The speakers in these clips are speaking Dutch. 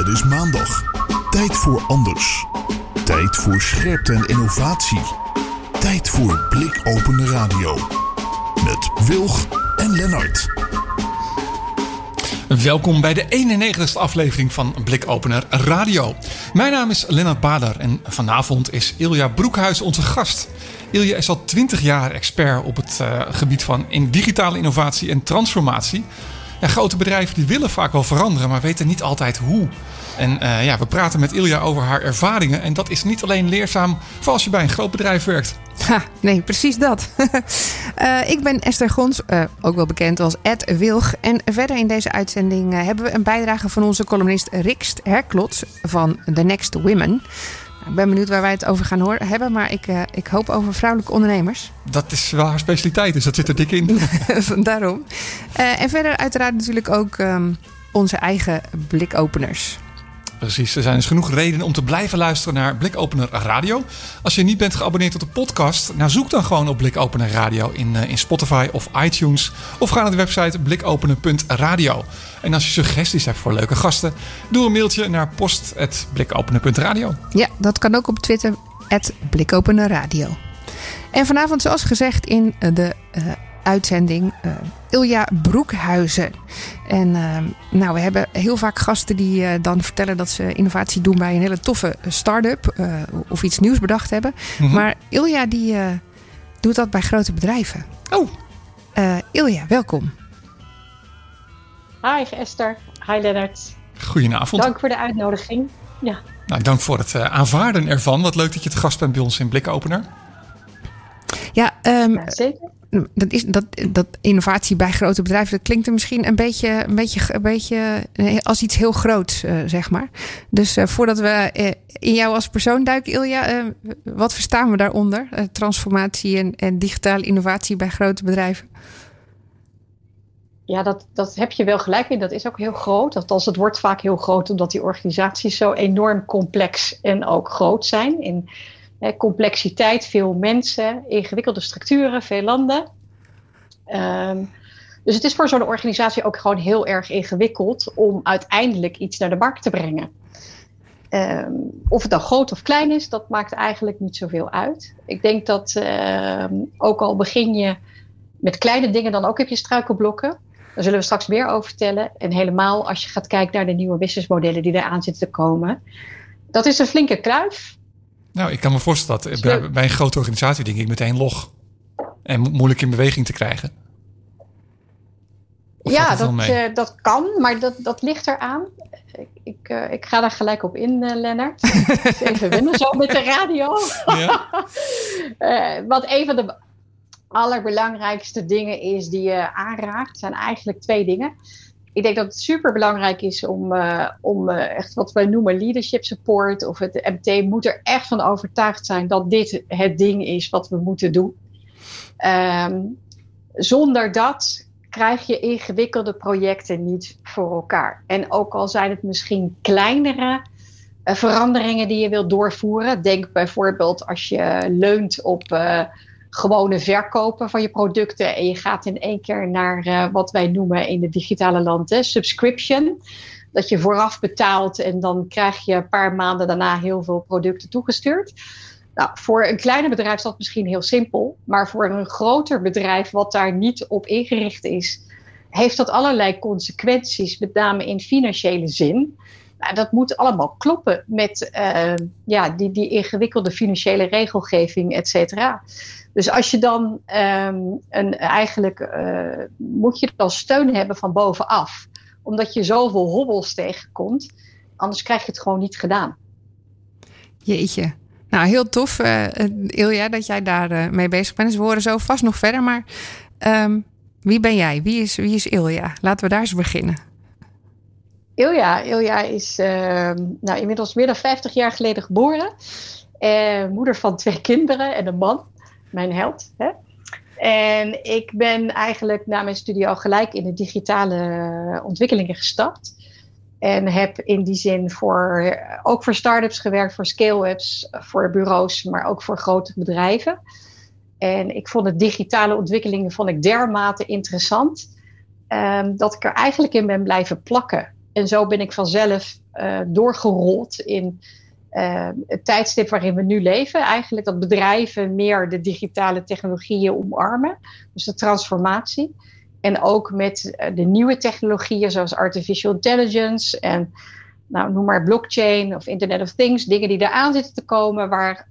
Het is maandag. Tijd voor anders. Tijd voor scherpte en innovatie. Tijd voor blikopende radio. Met Wilg en Lennart. Welkom bij de 91ste aflevering van Blikopener Radio. Mijn naam is Lennart Bader en vanavond is Ilja Broekhuis onze gast. Ilja is al 20 jaar expert op het uh, gebied van digitale innovatie en transformatie. Grote bedrijven die willen vaak wel veranderen, maar weten niet altijd hoe. En uh, ja, we praten met Ilja over haar ervaringen. En dat is niet alleen leerzaam voor als je bij een groot bedrijf werkt. Ha, nee, precies dat. uh, ik ben Esther Gons, uh, ook wel bekend als Ed Wilg. En verder in deze uitzending hebben we een bijdrage van onze columnist Rikst Herklots van The Next Women. Ik ben benieuwd waar wij het over gaan horen, hebben, maar ik, uh, ik hoop over vrouwelijke ondernemers. Dat is wel haar specialiteit, dus dat zit er dik in. Daarom. Uh, en verder uiteraard natuurlijk ook um, onze eigen blikopeners. Precies, er zijn dus genoeg redenen om te blijven luisteren naar Blikopener Radio. Als je niet bent geabonneerd op de podcast, nou zoek dan gewoon op Blikopener Radio in, uh, in Spotify of iTunes. Of ga naar de website blikopener.radio. En als je suggesties hebt voor leuke gasten, doe een mailtje naar post.blikopener.radio. Ja, dat kan ook op Twitter, blikopenerradio. En vanavond, zoals gezegd in de uh, uitzending, uh, Ilja Broekhuizen. En uh, nou, we hebben heel vaak gasten die uh, dan vertellen dat ze innovatie doen bij een hele toffe start-up uh, of iets nieuws bedacht hebben. Mm -hmm. Maar Ilja die doet dat bij grote bedrijven. Oh. Ilja, welkom. Hi Esther. Hi Lennart. Goedenavond. Dank voor de uitnodiging. Ja. Nou, dank voor het aanvaarden ervan. Wat leuk dat je het gast bent bij ons in Blikopener. Ja, um, ja zeker dat, is, dat, dat innovatie bij grote bedrijven, dat klinkt er misschien een beetje, een beetje, een beetje als iets heel groots, uh, zeg maar. Dus uh, voordat we in jou als persoon duiken, Ilja, wat verstaan we daaronder? transformatie en, en digitale innovatie bij grote bedrijven? Ja, dat, dat heb je wel gelijk in. Dat is ook heel groot. Althans, het wordt vaak heel groot omdat die organisaties zo enorm complex en ook groot zijn. In, complexiteit, veel mensen, ingewikkelde structuren, veel landen. Um, dus het is voor zo'n organisatie ook gewoon heel erg ingewikkeld om uiteindelijk iets naar de markt te brengen. Um, of het dan groot of klein is, dat maakt eigenlijk niet zoveel uit. Ik denk dat um, ook al begin je met kleine dingen, dan ook heb je struikelblokken. Daar zullen we straks meer over vertellen. En helemaal als je gaat kijken naar de nieuwe businessmodellen die eraan zitten te komen. Dat is een flinke kluif. Nou, ik kan me voorstellen dat bij, bij een grote organisatie denk ik meteen log. En mo moeilijk in beweging te krijgen. Of ja, dat, uh, dat kan, maar dat, dat ligt eraan. Ik, ik, uh, ik ga daar gelijk op in, uh, Lennart. Even winnen zo met de radio. Ja. wat een van de allerbelangrijkste dingen is die je aanraakt, zijn eigenlijk twee dingen ik denk dat het super belangrijk is om, uh, om uh, echt wat wij noemen leadership support of het MT moet er echt van overtuigd zijn dat dit het ding is wat we moeten doen. Um, zonder dat krijg je ingewikkelde projecten niet voor elkaar. En ook al zijn het misschien kleinere uh, veranderingen die je wilt doorvoeren. Denk bijvoorbeeld als je leunt op gewone verkopen van je producten. En je gaat in één keer naar uh, wat wij noemen in de digitale land hè, subscription. Dat je vooraf betaalt en dan krijg je een paar maanden daarna heel veel producten toegestuurd. Nou, voor een kleiner bedrijf is dat misschien heel simpel. Maar voor een groter bedrijf wat daar niet op ingericht is, heeft dat allerlei consequenties, met name in financiële zin. Nou, dat moet allemaal kloppen met uh, ja, die, die ingewikkelde financiële regelgeving, et cetera. Dus als je dan um, een, eigenlijk uh, moet je dan steun hebben van bovenaf. Omdat je zoveel hobbels tegenkomt. Anders krijg je het gewoon niet gedaan. Jeetje. Nou, heel tof, uh, Ilja, dat jij daar mee bezig bent. Dus we horen zo vast nog verder. Maar um, wie ben jij? Wie is, wie is Ilja? Laten we daar eens beginnen. Ilja, Ilja is uh, nou, inmiddels meer dan 50 jaar geleden geboren. moeder van twee kinderen en een man mijn held. Hè? En ik ben eigenlijk na mijn studie al gelijk in de digitale ontwikkelingen gestapt. En heb in die zin voor, ook voor start-ups gewerkt, voor scale-ups, voor bureaus, maar ook voor grote bedrijven. En ik vond de digitale ontwikkelingen vond ik dermate interessant. Um, dat ik er eigenlijk in ben blijven plakken. En zo ben ik vanzelf doorgerold in het tijdstip waarin we nu leven. Eigenlijk dat bedrijven meer de digitale technologieën omarmen. Dus de transformatie. En ook met de nieuwe technologieën zoals artificial intelligence en nou, noem maar blockchain of Internet of Things, dingen die eraan zitten te komen, waar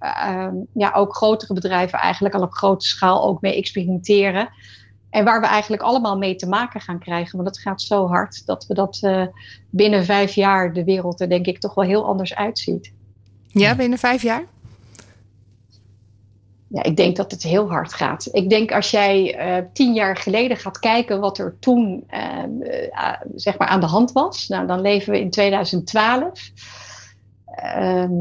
ja, ook grotere bedrijven eigenlijk al op grote schaal ook mee experimenteren. En waar we eigenlijk allemaal mee te maken gaan krijgen. Want het gaat zo hard dat we dat uh, binnen vijf jaar de wereld er denk ik toch wel heel anders uitziet. Ja, binnen vijf jaar? ja, ik denk dat het heel hard gaat. Ik denk als jij uh, tien jaar geleden gaat kijken wat er toen uh, uh, zeg maar aan de hand was. Nou, dan leven we in 2012. Um, ehm,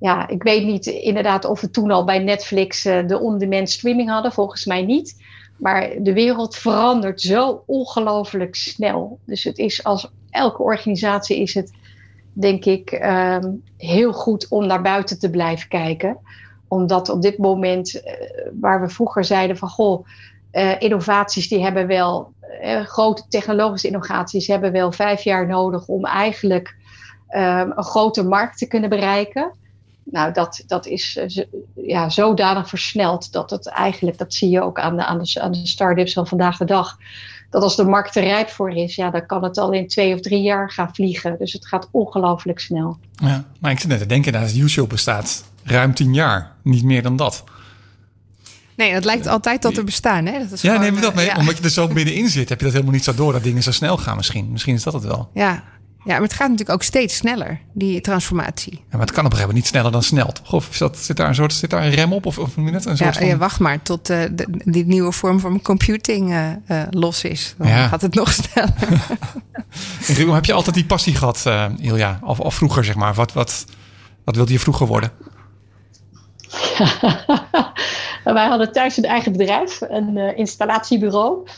ja, ik weet niet inderdaad of we toen al bij Netflix de on-demand streaming hadden. Volgens mij niet. Maar de wereld verandert zo ongelooflijk snel. Dus het is als elke organisatie is het, denk ik, um, heel goed om naar buiten te blijven kijken omdat op dit moment, uh, waar we vroeger zeiden van goh, uh, innovaties die hebben wel, uh, grote technologische innovaties hebben wel vijf jaar nodig om eigenlijk um, een grote markt te kunnen bereiken. Nou, dat, dat is ja, zodanig versneld dat het eigenlijk, dat zie je ook aan de, aan de, aan de start-ups van vandaag de dag. Dat als de markt er rijp voor is, ja, dan kan het al in twee of drie jaar gaan vliegen. Dus het gaat ongelooflijk snel. Ja, maar ik zit net te denken dat YouTube bestaat ruim tien jaar. Niet meer dan dat. Nee, dat lijkt altijd tot te bestaan. Hè? Dat is ja, neem je dat mee. Ja. Omdat je er zo middenin zit, heb je dat helemaal niet zo door dat dingen zo snel gaan misschien. Misschien is dat het wel. Ja, ja, maar het gaat natuurlijk ook steeds sneller, die transformatie. Ja, maar het kan op een gegeven moment niet sneller dan snel, toch? Of dat, zit, daar een soort, zit daar een rem op? Of, of net een soort ja, van... ja, wacht maar tot uh, de, die nieuwe vorm van computing uh, uh, los is. Dan ja. gaat het nog sneller. en heb je altijd die passie gehad, Ilja? Of, of vroeger, zeg maar? Wat, wat, wat wilde je vroeger worden? wij hadden thuis een eigen bedrijf, een uh, installatiebureau.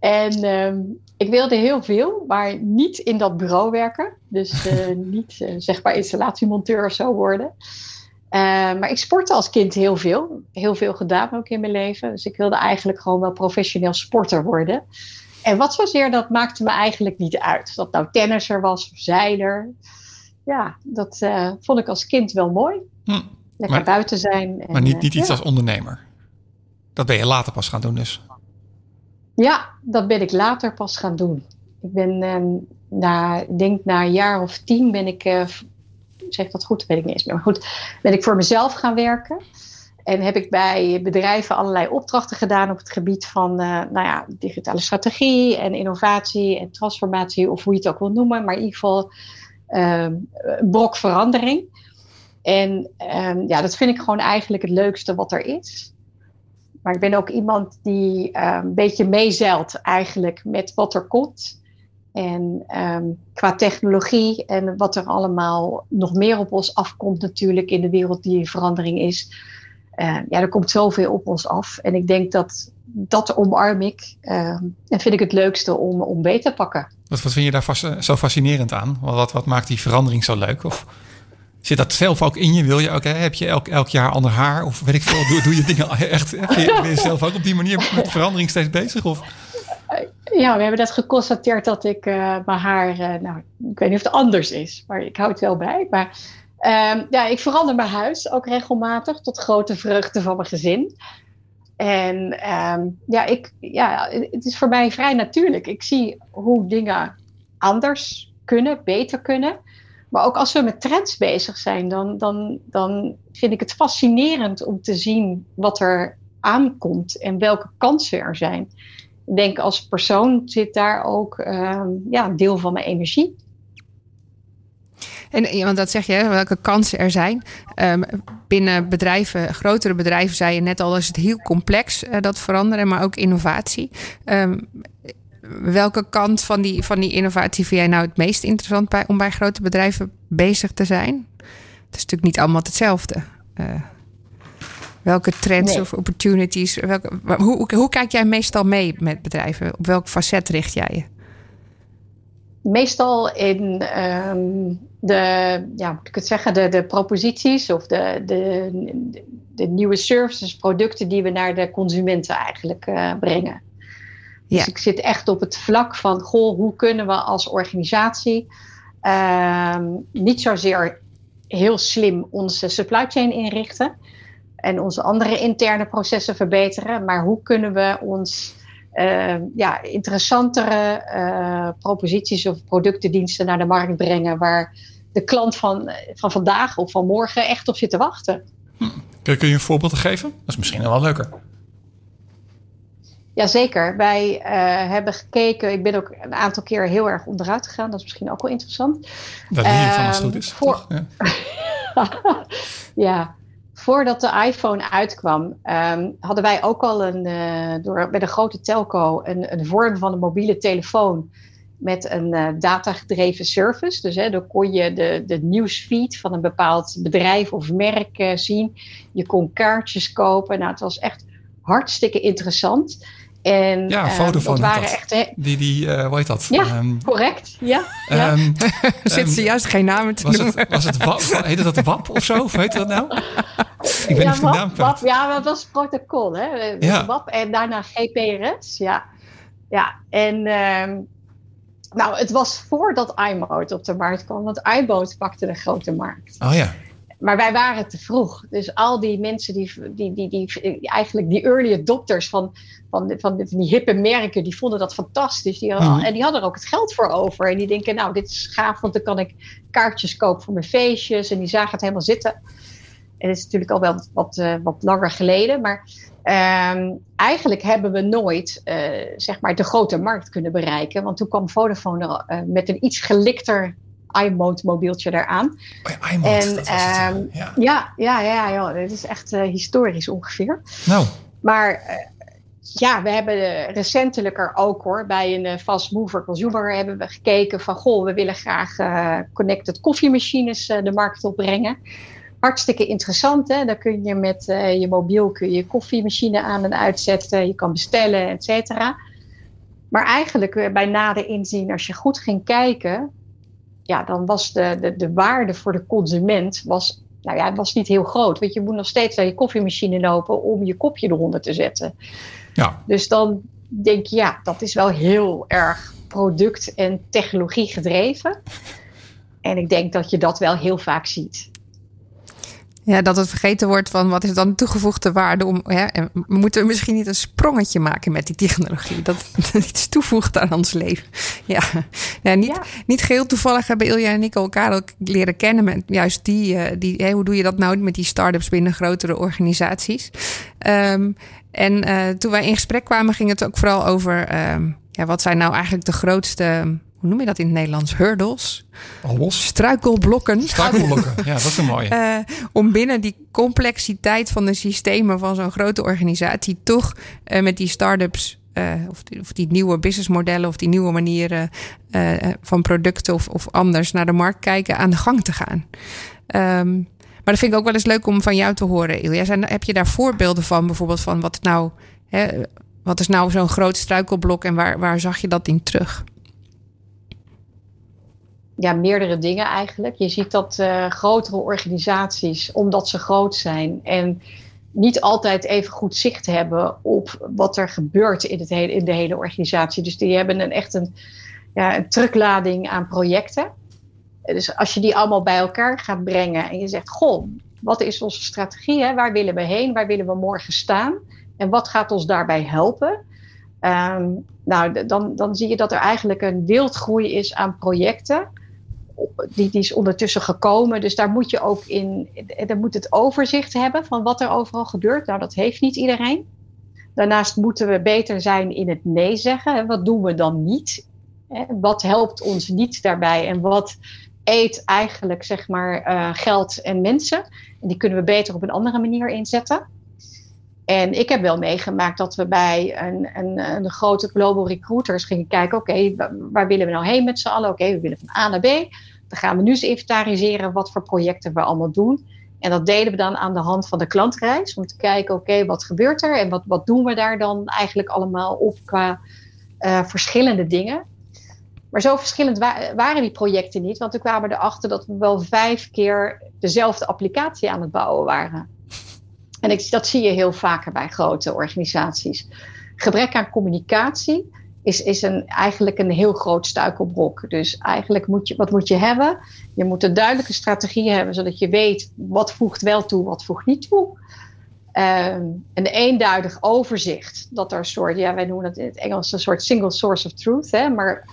En uh, ik wilde heel veel, maar niet in dat bureau werken. Dus uh, niet uh, zeg maar installatiemonteur of zo worden. maar ik sportte als kind heel veel. Heel veel gedaan ook in mijn leven. Dus ik wilde eigenlijk gewoon wel professioneel sporter worden. En wat zozeer, dat maakte me eigenlijk niet uit. Dat nou tennisser was of zeiler. Ja, dat vond ik als kind wel mooi. Hm. Lekker maar, buiten zijn. En, maar niet, niet iets ja. als ondernemer. Dat ben je later pas gaan doen dus. Ja, dat ben ik later pas gaan doen. Ik ben, uh, na, denk na een jaar of tien ben ik, uh, zeg dat goed, weet ik niet eens meer, maar goed, ben ik voor mezelf gaan werken. En heb ik bij bedrijven allerlei opdrachten gedaan op het gebied van uh, nou ja, digitale strategie en innovatie en transformatie, of hoe je het ook wil noemen, maar in ieder geval een brok verandering. En um, ja, dat vind ik gewoon eigenlijk het leukste wat er is. Maar ik ben ook iemand die um, een beetje meezeilt eigenlijk met wat er komt. En um, qua technologie en wat er allemaal nog meer op ons afkomt natuurlijk in de wereld die verandering is. Uh, ja, er komt zoveel op ons af. En ik denk dat dat omarm ik. En vind ik het leukste om, om beter te pakken. Wat, wat vind je daar zo fascinerend aan? Wat, wat maakt die verandering zo leuk? Of Zit dat zelf ook in je? Wil je ook, heb je elk, elk jaar ander haar? Of weet ik veel, doe, doe je dingen echt? Ben je, zelf ook op die manier met verandering steeds bezig? Of? Ja, we hebben net geconstateerd dat ik uh, mijn haar, uh, nou, ik weet niet of het anders is, maar ik hou het wel bij. Maar um, ja, ik verander mijn huis ook regelmatig tot grote vreugde van mijn gezin. En um, ja, ik, ja, het is voor mij vrij natuurlijk. Ik zie hoe dingen anders kunnen, beter kunnen. Maar ook als we met trends bezig zijn, dan, dan, dan vind ik het fascinerend om te zien wat er aankomt en welke kansen er zijn. Ik denk als persoon zit daar ook uh, ja, een deel van mijn energie. En want dat zeg je, welke kansen er zijn. Um, binnen bedrijven, grotere bedrijven, zei je net al, is het heel complex uh, dat veranderen, maar ook innovatie. Um, welke kant van die, van die innovatie vind jij nou het meest interessant bij, om bij grote bedrijven bezig te zijn? Het is natuurlijk niet allemaal hetzelfde. Uh, welke trends nee. of opportunities? Welke, hoe, hoe kijk jij meestal mee met bedrijven? Op welk facet richt jij je? Meestal in um, de, ja, moet ik het zeggen, de, de proposities of de, de, de, nieuwe services, producten die we naar de consumenten eigenlijk uh, brengen. Dus ik zit echt op het vlak van, goh, hoe kunnen we als organisatie uh, niet zozeer heel slim onze supply chain inrichten en onze andere interne processen verbeteren, maar hoe kunnen we ons uh, ja, interessantere uh, proposities of producten, diensten naar de markt brengen waar de klant van, van vandaag of van morgen echt op zit te wachten. Hm. Kun je een voorbeeld geven? Dat is misschien wel leuker. Jazeker. Wij uh, hebben gekeken. Ik ben ook een aantal keer heel erg onderuit gegaan. Dat is misschien ook wel interessant. Dat leer je van als het goed is. Voor... Ja. ja. Voordat de iPhone uitkwam, um, hadden wij ook al een, uh, door, bij de grote telco een, een vorm van een mobiele telefoon met een uh, datagedreven service. Dus hè, dan kon je de, de nieuwsfeed van een bepaald bedrijf of merk uh, zien. Je kon kaartjes kopen. Nou, het was echt hartstikke interessant. En, ja, Vodafone uh, waren echt, hè, Die, die uh, hoe heet dat? Ja, um, correct. Ja, ja. Um, Zit ze juist geen namen te was noemen. Het, was het WAP, heette dat WAP of zo? Of heet dat nou? Ik ben ja, niet de naam WAP, ja, dat was protocol. Hè? Ja. WAP en daarna GPRS. Ja, ja. en um, nou, het was voordat iMode op de markt kwam. Want iMode pakte de grote markt. Oh ja. Maar wij waren te vroeg. Dus al die mensen die, die, die, die, eigenlijk die early adopters van, van, van, die hippe merken, die vonden dat fantastisch. Die, mm. En die hadden er ook het geld voor over. En die denken, nou, dit is gaaf, want dan kan ik kaartjes kopen voor mijn feestjes. En die zagen het helemaal zitten. En het is natuurlijk al wel wat, wat, uh, wat langer geleden. Maar um, eigenlijk hebben we nooit uh, zeg maar de grote markt kunnen bereiken. Want toen kwam Vodafone uh, met een iets gelikter iMode mobieltje eraan. Oh ja, iMode, en, dat was um, ja. ja. Ja, ja, ja, dit is echt uh, historisch ongeveer. Nou. Maar uh, ja, we hebben recentelijk er ook hoor, bij een uh, fast mover consumer hebben we gekeken van goh, we willen graag connected koffiemachines de markt opbrengen. Hartstikke interessant, hè? Dan kun je met je mobiel kun je koffiemachine aan en uitzetten, je kan bestellen, et cetera. Maar eigenlijk bij nader inzien, als je goed ging kijken, ja, dan was de, de, de waarde voor de consument was, nou ja, was niet heel groot. Want je moet nog steeds naar je koffiemachine lopen om je kopje eronder te zetten. Ja. Dus dan denk je, ja, dat is wel heel erg product- en technologie gedreven. En ik denk dat je dat wel heel vaak ziet. Ja, dat het vergeten wordt van wat is dan toegevoegde waarde om. Hè, en moeten we misschien niet een sprongetje maken met die technologie? Dat het iets toevoegt aan ons leven. Ja, ja, niet, ja. niet geheel toevallig hebben Ilja en ik elkaar ook leren kennen met juist die. Uh, die hoe doe je dat nou met die start-ups binnen grotere organisaties? Um, en uh, toen wij in gesprek kwamen, ging het ook vooral over. Um, ja, wat zijn nou eigenlijk de grootste hoe noem je dat in het Nederlands? Hurdles. Los. Struikelblokken. Struikelblokken, ja, dat is een mooie. Uh, om binnen die complexiteit van de systemen van zo'n grote organisatie toch uh, met die start-ups. Uh, of, die, of, die, nieuwe businessmodellen of die nieuwe manieren van producten of, of, anders naar de markt kijken aan de gang te gaan. Um, maar dat vind ik ook wel eens leuk om van jou te horen, Ilja. Zijn, heb je daar voorbeelden van, bijvoorbeeld van wat nou, hè, wat is nou zo'n groot struikelblok en waar, waar zag je dat in terug? Ja, meerdere dingen eigenlijk. Je ziet dat uh, grotere organisaties, omdat ze groot zijn en niet altijd even goed zicht hebben op wat er gebeurt in, het hele, in de hele organisatie. Dus die hebben een, echt een, ja, een teruglading aan projecten. Dus als je die allemaal bij elkaar gaat brengen en je zegt: Goh, wat is onze strategie? Hè? Waar willen we heen? Waar willen we morgen staan? En wat gaat ons daarbij helpen? Um, nou, dan, dan zie je dat er eigenlijk een wildgroei is aan projecten die, is ondertussen gekomen. Dus daar moet je ook in, daar moet het overzicht hebben van wat er overal gebeurt. Nou, dat heeft niet iedereen. Daarnaast moeten we beter zijn in het nee zeggen. Wat doen we dan niet? Wat helpt ons niet daarbij? En wat eet eigenlijk zeg maar uh, geld en mensen? En die kunnen we beter op een andere manier inzetten. En ik heb wel meegemaakt dat we bij een, een, een grote global recruiters gingen kijken: oké, waar willen we nou heen met z'n allen? Oké, we willen van A naar B. Dan gaan we nu eens inventariseren wat voor projecten we allemaal doen. En dat deden we dan aan de hand van de klantreis. Om te kijken, oké, wat gebeurt er? En wat, wat doen we daar dan eigenlijk allemaal op qua uh, verschillende dingen? Maar zo verschillend wa waren die projecten niet. Want toen kwamen we erachter dat we wel vijf keer dezelfde applicatie aan het bouwen waren. En ik, dat zie je heel vaker bij grote organisaties. Gebrek aan communicatie is, is een, eigenlijk een heel groot struikelblok. Dus eigenlijk moet je, wat moet je hebben? Je moet een duidelijke strategie hebben, zodat je weet wat voegt wel toe, wat voegt niet toe. Um, een eenduidig overzicht. Dat er een soort, ja, wij noemen het in het Engels een soort single source of truth. Hè, maar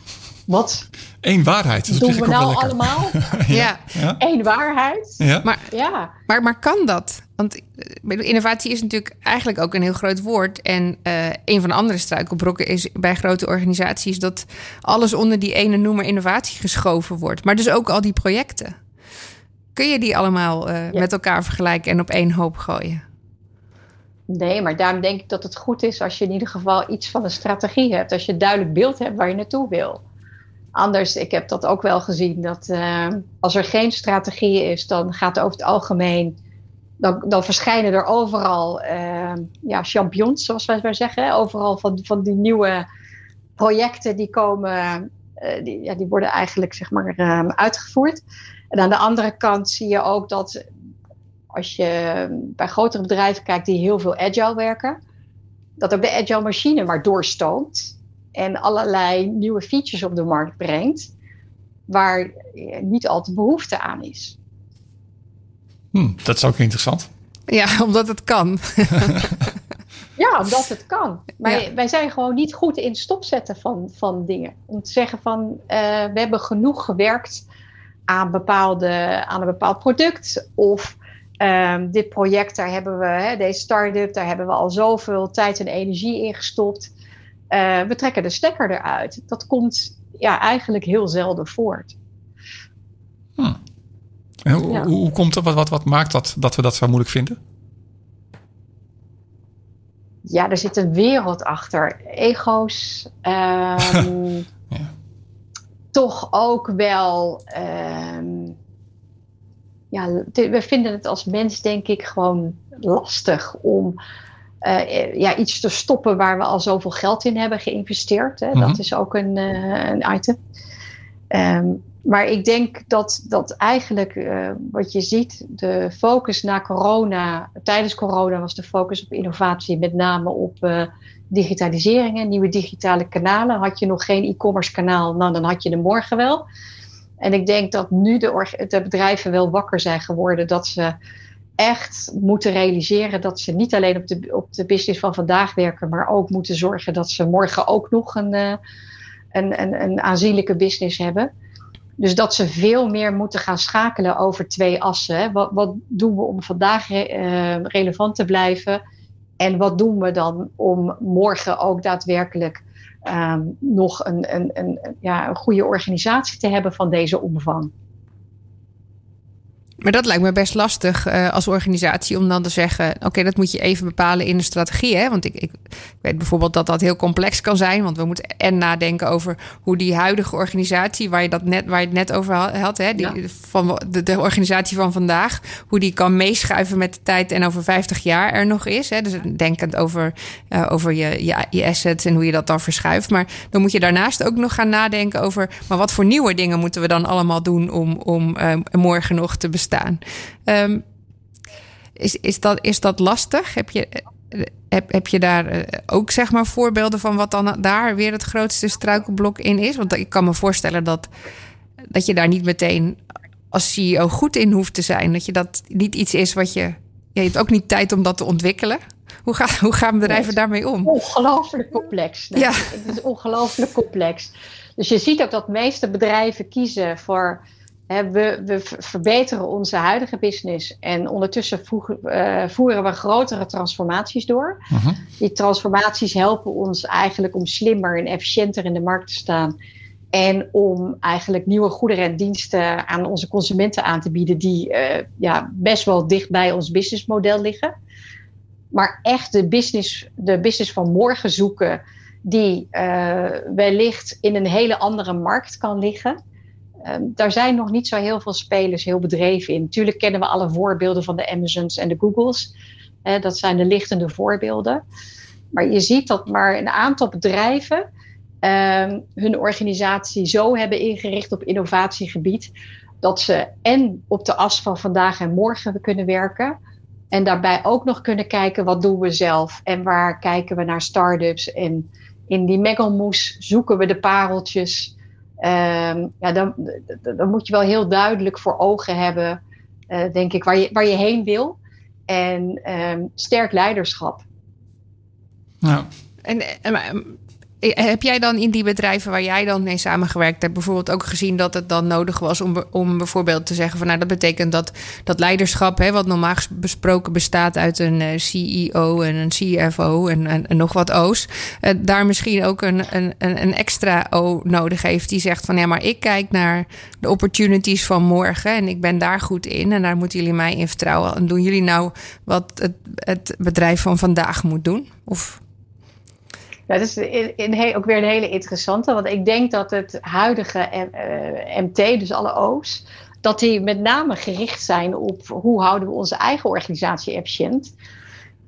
wat Eén waarheid. Dat doen we nou allemaal? ja. ja. Eén waarheid. Ja. Maar, ja. Maar, maar kan dat? Want eh, innovatie is natuurlijk eigenlijk ook een heel groot woord. En uh, een van de andere struikelbrokken is bij grote organisaties dat alles onder die ene noemer innovatie geschoven wordt. Maar dus ook al die projecten. Kun je die allemaal uh, met elkaar vergelijken en op één hoop gooien? Nee, maar daarom denk ik dat het goed is als je in ieder geval iets van een strategie hebt. Als je een duidelijk beeld hebt waar je naartoe wil. Anders, ik heb dat ook wel gezien, dat uh, als er geen strategie is, dan gaat over het algemeen, dan, dan verschijnen er overal uh, ja, champions, zoals wij zeggen. Overal van, van die nieuwe projecten die komen, uh, die, ja, die worden eigenlijk zeg maar ehm, uitgevoerd. En aan de andere kant zie je ook dat als je bij grotere bedrijven kijkt die heel veel agile werken, dat ook de agile machine maar doorstoomt en allerlei nieuwe features op de markt brengt, waar niet al te behoefte aan is. Hm, dat is ook interessant. Ja, omdat het kan. ja, omdat het kan. Maar wij zijn gewoon niet goed in stopzetten van, van dingen. Om te zeggen van uh, we hebben genoeg gewerkt aan, bepaalde, aan een bepaald product. Of um, dit project, daar hebben we, hè, deze start-up, daar hebben we al zoveel tijd en energie in gestopt. Uh, we trekken de stekker eruit. Dat komt ja, eigenlijk heel zelden voort. Hm. Hoe, ja. hoe, komt dat? Wat, wat, wat maakt dat dat we dat zo moeilijk vinden? Ja, er zit een wereld achter. Ego's. Um, ja. Toch ook wel. Um, ja, we vinden het als mens, denk ik, gewoon lastig om uh, ja, iets te stoppen waar we al zoveel geld in hebben geïnvesteerd. Hè. Dat mhm. is ook een, uh, een item. Um, maar ik denk dat, dat eigenlijk uh, wat je ziet, de focus na corona, tijdens corona was de focus op innovatie, met name op uh, digitalisering nieuwe digitale kanalen. Had je nog geen e-commerce kanaal, nou dan had je de morgen wel. En ik denk dat nu de, de bedrijven wel wakker zijn geworden dat ze echt moeten realiseren dat ze niet alleen op de, op de business van vandaag werken, maar ook moeten zorgen dat ze morgen ook nog een, uh, een, een, een aanzienlijke business hebben. Dus dat ze veel meer moeten gaan schakelen over twee assen. Wat, wat doen we om vandaag re, uh, relevant te blijven? En wat doen we dan om morgen ook daadwerkelijk um, nog een, een, een, ja, een goede organisatie te hebben van deze omvang? Maar dat lijkt me best lastig uh, als organisatie om dan te zeggen: oké, dat moet je even bepalen in de strategie. Hè? Want ik, ik, weet bijvoorbeeld dat dat heel complex kan zijn. Want we moeten en nadenken over hoe die huidige organisatie, waar je, dat net, waar je het net over had, hè? Die, van de, de, organisatie van vandaag, hoe die kan meeschuiven met de tijd en over 50 jaar er nog is. Hè? Dus denkend over, uh, over je, je, je assets en hoe je dat dan verschuift. Maar dan moet je daarnaast ook nog gaan nadenken over: maar wat voor nieuwe dingen moeten we dan allemaal doen om, om uh, morgen nog te bestaan? Staan. Um, is, is, dat, is dat lastig? Heb je, heb, heb je daar eh, ook zeg maar voorbeelden van wat dan daar weer het grootste struikelblok in is? Want ik kan me voorstellen dat, dat je daar niet meteen als CEO goed in hoeft te zijn. Dat je dat niet iets is wat je. Je hebt ook niet tijd om dat te ontwikkelen. Hoe, ga, hoe gaan bedrijven daarmee om? Ongelooflijk complex. ja. Het is ongelooflijk complex. Dus je ziet ook dat de meeste bedrijven kiezen voor we, we, verbeteren onze huidige business en ondertussen uh, voeren we grotere transformaties door. Uh-huh. Die transformaties helpen ons eigenlijk om slimmer en efficiënter in de markt te staan. En om eigenlijk nieuwe goederen en diensten aan onze consumenten aan te bieden, die uh, ja, best wel dicht bij ons businessmodel liggen. Maar echt de business, de business van morgen zoeken, die uh, wellicht in een hele andere markt kan liggen Um, daar zijn nog niet zo heel veel spelers heel bedreven in. Natuurlijk kennen we alle voorbeelden van de Amazons en de Googles. Dat zijn de lichtende voorbeelden. Maar je ziet dat maar een aantal bedrijven um, hun organisatie zo hebben ingericht op innovatiegebied. Dat ze en op de as van vandaag en morgen kunnen werken. En daarbij ook nog kunnen kijken wat doen we zelf. En waar kijken we naar start-ups en in die mengelmoes zoeken we de pareltjes. Ehm, ja, dan, dan moet je wel heel duidelijk voor ogen hebben, uh, denk ik, waar je, waar je heen wil. En um, sterk leiderschap. Nou. En, en, eh, heb jij dan in die bedrijven waar jij dan mee samengewerkt hebt, bijvoorbeeld ook gezien dat het dan nodig was om, om bijvoorbeeld te zeggen van nou dat betekent dat dat leiderschap, hè, wat normaal besproken bestaat uit een eh, CEO en een CFO en, en, nog wat O's, uh, daar misschien ook een, een, een extra O nodig heeft die zegt van ja, maar ik kijk naar de opportunities van morgen en ik ben daar goed in en daar moeten jullie mij in vertrouwen. En doen jullie nou wat het, het bedrijf van vandaag moet doen? Of dat is in, ook weer een hele interessante. Want ik denk dat het huidige MT, eh, dus alle O's, dat die met name gericht zijn op hoe houden we onze eigen organisatie efficiënt.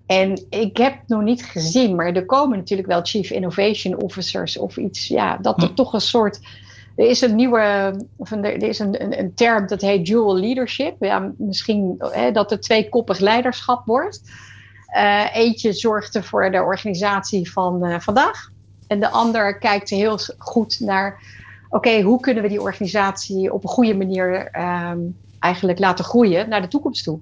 En ik heb nog niet gezien, maar er komen natuurlijk wel Chief Innovation Officers of iets, ja, dat er hm. toch een soort. Er is een nieuwe, of een, er is een, een, een, term dat heet dual leadership. Ja, misschien hè, dat er tweekoppig leiderschap wordt. Uh, eentje zorgt er voor de organisatie van uh, vandaag. En de ander kijkt heel goed naar, oké, hoe kunnen we die organisatie op een goede manier um, eigenlijk laten groeien naar de toekomst toe.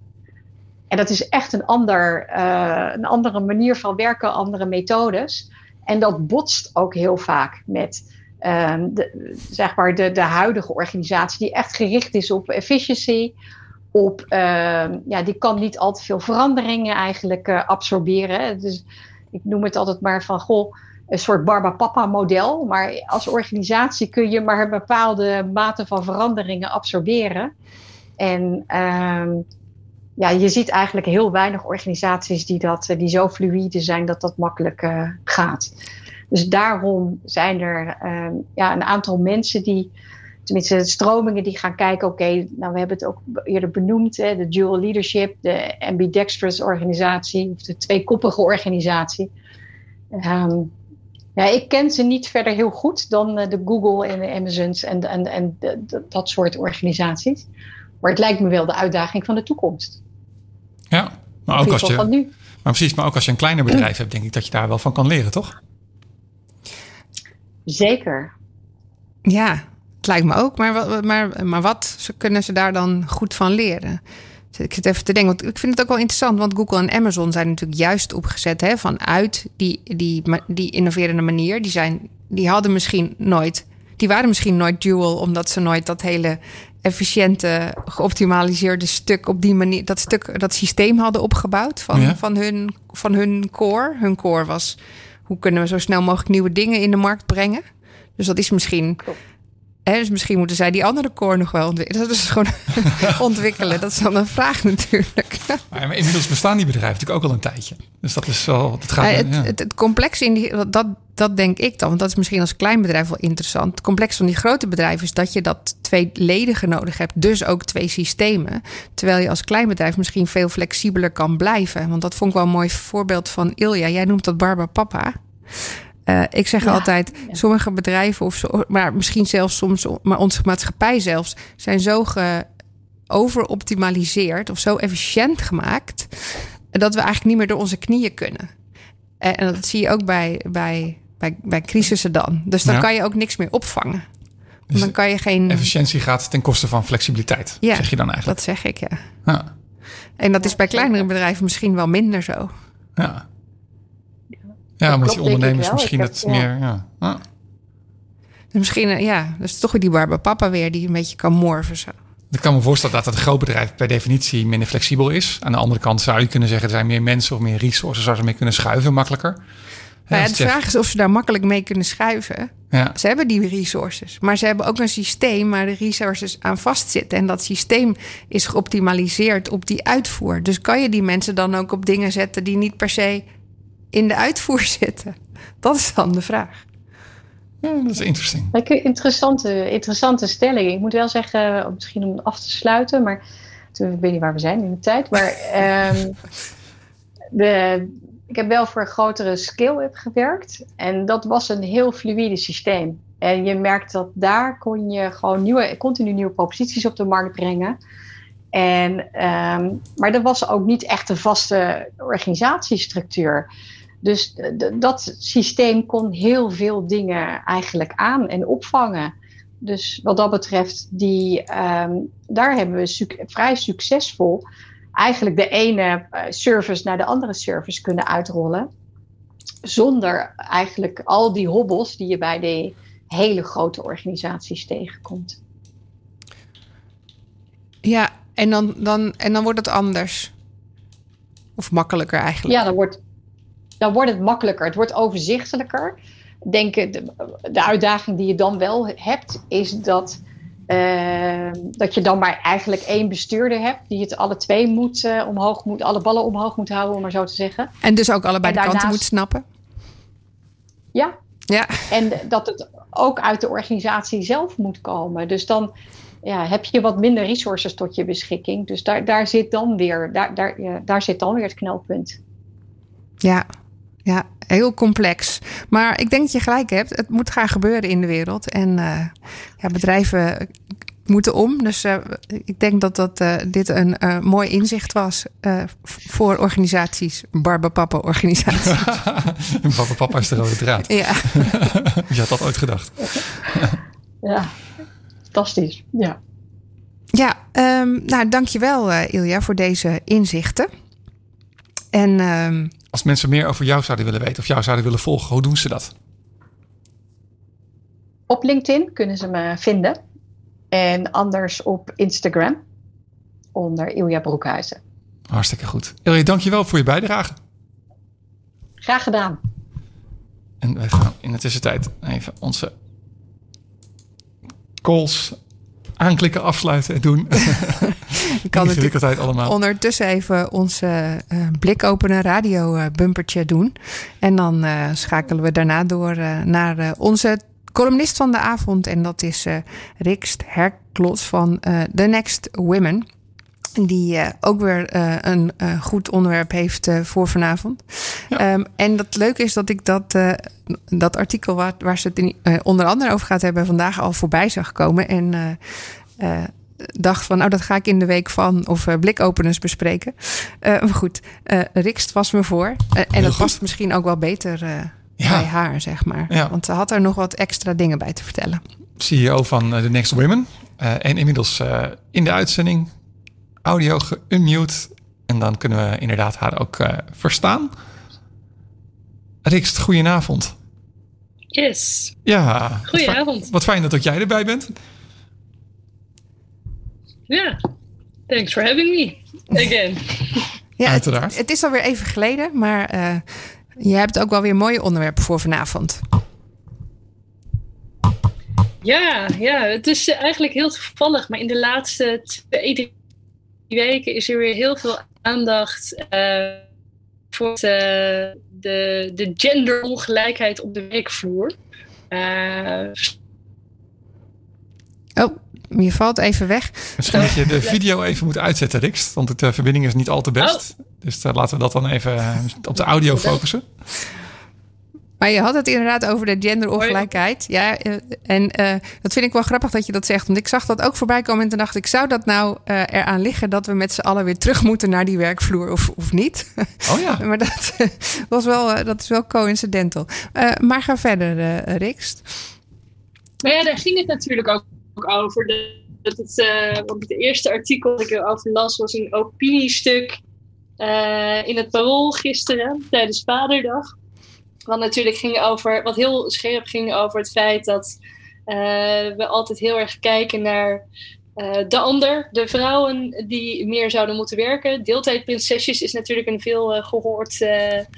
En dat is echt een, ander, uh, een andere manier van werken, andere methodes. En dat botst ook heel vaak met um, de, zeg maar de, de huidige organisatie, die echt gericht is op efficiency, op, uh, ja, die kan niet al te veel veranderingen eigenlijk uh, absorberen. Dus ik noem het altijd maar van, goh, een soort Barbapapa-model. Maar als organisatie kun je maar een bepaalde mate van veranderingen absorberen. En uh, ja, je ziet eigenlijk heel weinig organisaties die, dat, die zo fluïde zijn dat dat makkelijk uh, gaat. Dus daarom zijn er ehm, ja, een aantal mensen die tenminste stromingen die gaan kijken, oké, nou we hebben het ook eerder benoemd, hè, de dual leadership, de ambidextrous organisatie, of de tweekoppige organisatie. Um, ja, ik ken ze niet verder heel goed dan uh, de Google en de Amazons en, en, en de, dat soort organisaties. Maar het lijkt me wel de uitdaging van de toekomst. Ja, maar ook als je. Van nu. Maar precies, maar ook als je een kleiner bedrijf hebt, denk ik dat je daar wel van kan leren, toch? Zeker. Ja, lijkt me ook. Maar, maar, maar wat kunnen ze daar dan goed van leren? Ik zit even te denken, want ik vind het ook wel interessant, want Google en Amazon zijn natuurlijk juist opgezet hè, vanuit die, die, die innoverende manier. Die, zijn, die hadden misschien nooit, die waren misschien nooit dual, omdat ze nooit dat hele efficiënte, geoptimaliseerde stuk op die manier, dat stuk, dat systeem hadden opgebouwd van, van, hun, van hun core. Hun core was hoe kunnen we zo snel mogelijk nieuwe dingen in de markt brengen. Dus dat is misschien. En dus misschien moeten zij die andere core nog wel ontwikkelen. Dat is gewoon ontwikkelen. Dat is dan een vraag natuurlijk. Maar inmiddels bestaan die bedrijven natuurlijk ook al een tijdje. Dus dat is wel. Dat gaat, ja, het, het, het, complex in die. Dat, dat denk ik dan. Want dat is misschien als klein bedrijf wel interessant. Het complex van die grote bedrijven is dat je dat twee ledigen nodig hebt. Dus ook twee systemen. Terwijl je als klein bedrijf misschien veel flexibeler kan blijven. Want dat vond ik wel een mooi voorbeeld van Ilja. Jij noemt dat Barba Papa. Uh, ik zeg altijd, sommige bedrijven, of zo, maar misschien zelfs soms, maar onze maatschappij zelfs, zijn zo overoptimaliseerd of zo efficiënt gemaakt, dat we eigenlijk niet meer door onze knieën kunnen. En, en dat zie je ook bij, bij, bij, bij crisissen dan. Dus dan kan je ook niks meer opvangen. Dus dan kan je geen. Efficiëntie gaat ten koste van flexibiliteit. Ja, zeg je dan eigenlijk? Dat zeg ik, ja. ja. En dat is bij kleinere bedrijven misschien wel minder zo. Ja. Ja, moet je ondernemers misschien het meer. Ja. Ah. Misschien, eh, ja, dus toch weer die barba papa weer die een beetje kan morven zo. Ik kan me voorstellen dat het een groot bedrijf per definitie minder flexibel is. Aan de andere kant zou je kunnen zeggen, er zijn meer mensen of meer resources waar ze mee kunnen schuiven makkelijker. Nou ja, de vraag is of ze daar makkelijk mee kunnen schuiven. Ja. Ze hebben die resources, maar ze hebben ook een systeem waar de resources aan vastzitten. En dat systeem is geoptimaliseerd op die uitvoer. Dus kan je die mensen dan ook op dingen zetten die niet per se in de uitvoer zitten? Dat is dan de vraag. Ja, dat is interessant. Interessante, interessante stelling. Ik moet wel zeggen, misschien om af te sluiten, maar ik weet niet waar we zijn in de tijd. Maar um, de, ik heb wel voor een grotere scale-up gewerkt. En dat was een heel fluïde systeem. En je merkt dat daar kon je gewoon nieuwe, continu nieuwe proposities op de markt brengen. En, um, maar er was ook niet echt een vaste organisatiestructuur. Dus dat systeem kon heel veel dingen eigenlijk aan en opvangen. Dus wat dat betreft, die, ehm, daar hebben we vrij succesvol eigenlijk de ene eh, service naar de andere service kunnen uitrollen. Zonder eigenlijk al die hobbels die je bij de hele grote organisaties tegenkomt. Ja, en dan, dan, en dan wordt het anders. Of makkelijker eigenlijk. Ja, dan wordt, dan wordt het makkelijker. Het wordt overzichtelijker. Denk, de, de uitdaging die je dan wel hebt, is dat, uh, dat je dan maar eigenlijk één bestuurder hebt die het alle twee moet, uh, omhoog moet, alle ballen omhoog moet houden, om maar zo te zeggen. En dus ook allebei de kanten moet snappen. Ja. ja. En dat het ook uit de organisatie zelf moet komen. Dus dan ja, heb je wat minder resources tot je beschikking. Dus daar, daar, zit, dan weer, daar, daar, ja, daar zit dan weer het knelpunt. Ja, ja, heel complex. Maar ik denk dat je gelijk hebt. Het moet gaan gebeuren in de wereld. En uh, ja, bedrijven moeten om. Dus uh, ik denk dat, dat uh, dit een mooi inzicht was voor organisaties. Barbapapa organisaties. Barbapapa is de rode draad. Ja. Je had dat ooit gedacht. ja fantastisch. Ja, ja um, nou dankjewel uh, Ilja voor deze inzichten. En, um, Als mensen meer over jou zouden willen weten of jou zouden willen volgen, hoe doen ze dat? Op LinkedIn kunnen ze me vinden. En anders op Instagram onder Ilja Broekhuizen. Hartstikke goed. Ilja, dankjewel voor je bijdrage. Graag gedaan. En wij gaan in de tussentijd even onze calls aanklikken, afsluiten en doen. Ik kan het allemaal. ondertussen even onze uh, blikopenen radio bumpertje doen. En dan uh, schakelen we daarna door naar onze columnist van de avond. En dat is Rikst Herklos van The Next Women. Die uh, ook weer uh, een uh, goed onderwerp heeft voor vanavond. Ja. Um, en dat leuke is dat ik dat, dat artikel waar, waar ze het in, onder andere over gaat hebben vandaag al voorbij zag komen. En dacht van, nou dat ga ik in de week van of blikopeners bespreken. maar goed, Rikst was me voor. en dat past misschien ook wel beter ja. bij haar, zeg maar. Ja. Want ze had er nog wat extra dingen bij te vertellen. CEO van The Next Women. en inmiddels in de uitzending audio geunmute. En dan kunnen we inderdaad haar ook uh, verstaan. Rikst, goedenavond. Yes. Ja. Goedenavond. Wat, wat fijn dat ook jij erbij bent. Ja, thanks for having me again. ja, Uiteraard. Het, het, is alweer even geleden, maar uh, je hebt ook wel weer mooie onderwerpen voor vanavond. Ja, ja, het is eigenlijk heel toevallig, maar in de laatste twee, weken is er weer heel veel aandacht uh, voor de, de, de genderongelijkheid op de werkvloer. Uh, oh, je valt even weg. Misschien dat je de video even moet uitzetten, Rix. Want de verbinding is niet al te best. Oh. Dus laten we dat dan even op de audio focussen. Maar je had het inderdaad over de genderongelijkheid. Ja, eh, en uh, dat vind ik wel grappig dat je dat zegt. Want ik zag dat ook voorbij komen en toen dacht ik... zou dat nou uh, eraan liggen dat we met z'n allen weer terug moeten naar die werkvloer of, of niet? Oh ja. maar dat, was wel, dat is wel coincidental. maar ga verder, Rikst. Nou ja, daar ging het natuurlijk ook, over. De, dat het, want het eerste artikel dat ik erover las was een opiniestuk... in het Parool gisteren tijdens Vaderdag... Wat natuurlijk ging over, wat heel scherp ging over het feit dat uh, we altijd heel erg kijken naar uh, de ander, de vrouwen die meer zouden moeten werken. Deeltijdprinsesjes is natuurlijk een veel uh, gehoord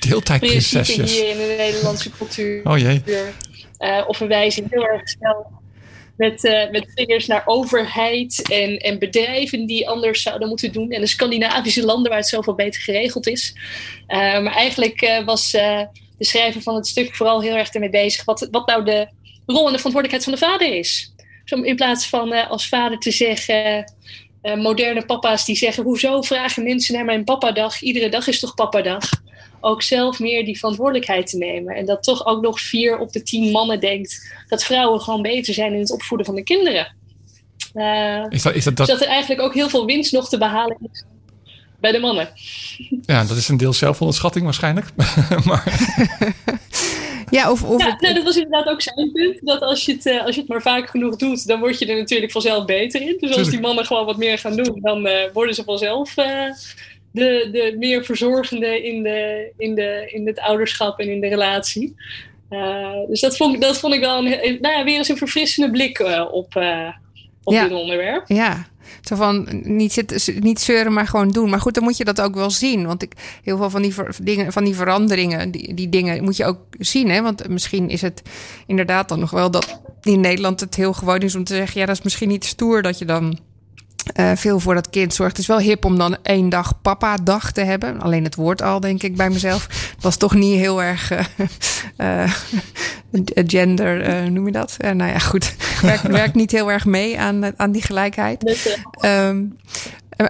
Deeltijdprinsesjes hier in de Nederlandse cultuur. Oh jee. of we wijzen heel erg snel met, uh, met vingers naar overheid en, en bedrijven die anders zouden moeten doen. En de Scandinavische landen waar het zoveel beter geregeld is. Maar eigenlijk was de schrijver van het stuk vooral heel erg ermee bezig. Wat, wat nou de rol en de verantwoordelijkheid van de vader is. Dus in plaats van uh, als vader te zeggen. Uh, moderne papa's die zeggen: Hoezo vragen mensen naar mijn papadag? Iedere dag is toch papadag? Ook zelf meer die verantwoordelijkheid te nemen. En dat toch ook nog vier op de tien mannen denkt dat vrouwen gewoon beter zijn in het opvoeden van de kinderen. Uh, is dat, is dat, dat... Dus dat er eigenlijk ook heel veel winst nog te behalen is bij de mannen. Ja, dat is een deel zelfonderschatting waarschijnlijk. maar... Ja, of, of ja, dat was inderdaad ook zijn punt. Dat als je, het, eh, als je het maar vaak genoeg doet, dan word je er natuurlijk vanzelf beter in. Dus als die mannen gewoon wat meer gaan doen, dan uh, worden ze vanzelf uh, de, de meer verzorgende in, de, in, de, in het ouderschap en in de relatie. dus dat vond, dat vond ik wel een, nou ja, weer eens een verfrissende blik op, op dit onderwerp. Ja, zo van niet, zitten, niet zeuren, maar gewoon doen. Maar goed, dan moet je dat ook wel zien. Want ik, heel veel van die, dingen, van die veranderingen, die, die dingen moet je ook zien. Hè? Want misschien is het inderdaad dan nog wel dat in Nederland het heel gewoon is om te zeggen: ja, dat is misschien niet stoer dat je dan uh, veel voor dat kind zorgt. Het is wel hip om dan één dag papa-dag te hebben. Alleen het woord al, denk ik bij mezelf. Dat was toch niet heel erg uh, gender, noem je dat? nou ja, goed. Werkt werkt niet heel erg mee aan, aan die gelijkheid. Um,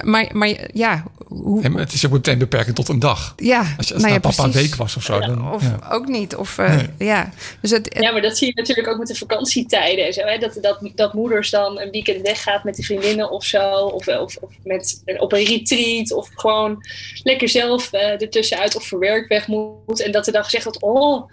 maar, maar ja, hoe... het is ook meteen beperkend tot een dag. Ja, als, als nou ja, papa een week was of zo. Dan, of ook niet. Of, uh, ja. Dus het, ja, maar dat zie je natuurlijk ook met de vakantietijden. En zo, hè? Dat, dat, dat moeders dan een weekend weggaat met de vriendinnen of zo. Of, of, of met, op een retreat. Of gewoon lekker zelf uh, ertussenuit of voor werk weg moet. En dat er dan gezegd wordt, oh,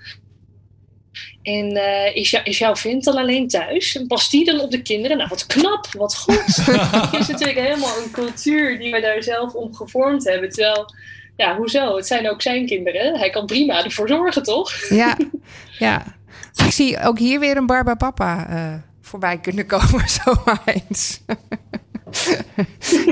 en uh, is, jou, is jouw vent dan alleen thuis? En past die dan op de kinderen? Nou, wat knap, wat goed. Het is natuurlijk helemaal een cultuur die we daar zelf om gevormd hebben. Terwijl, ja, hoezo? Het zijn ook zijn kinderen. Hij kan prima ervoor zorgen, toch? Ja, ja. Ik zie ook hier weer een Barba Papa uh, voorbij kunnen komen, zomaar eens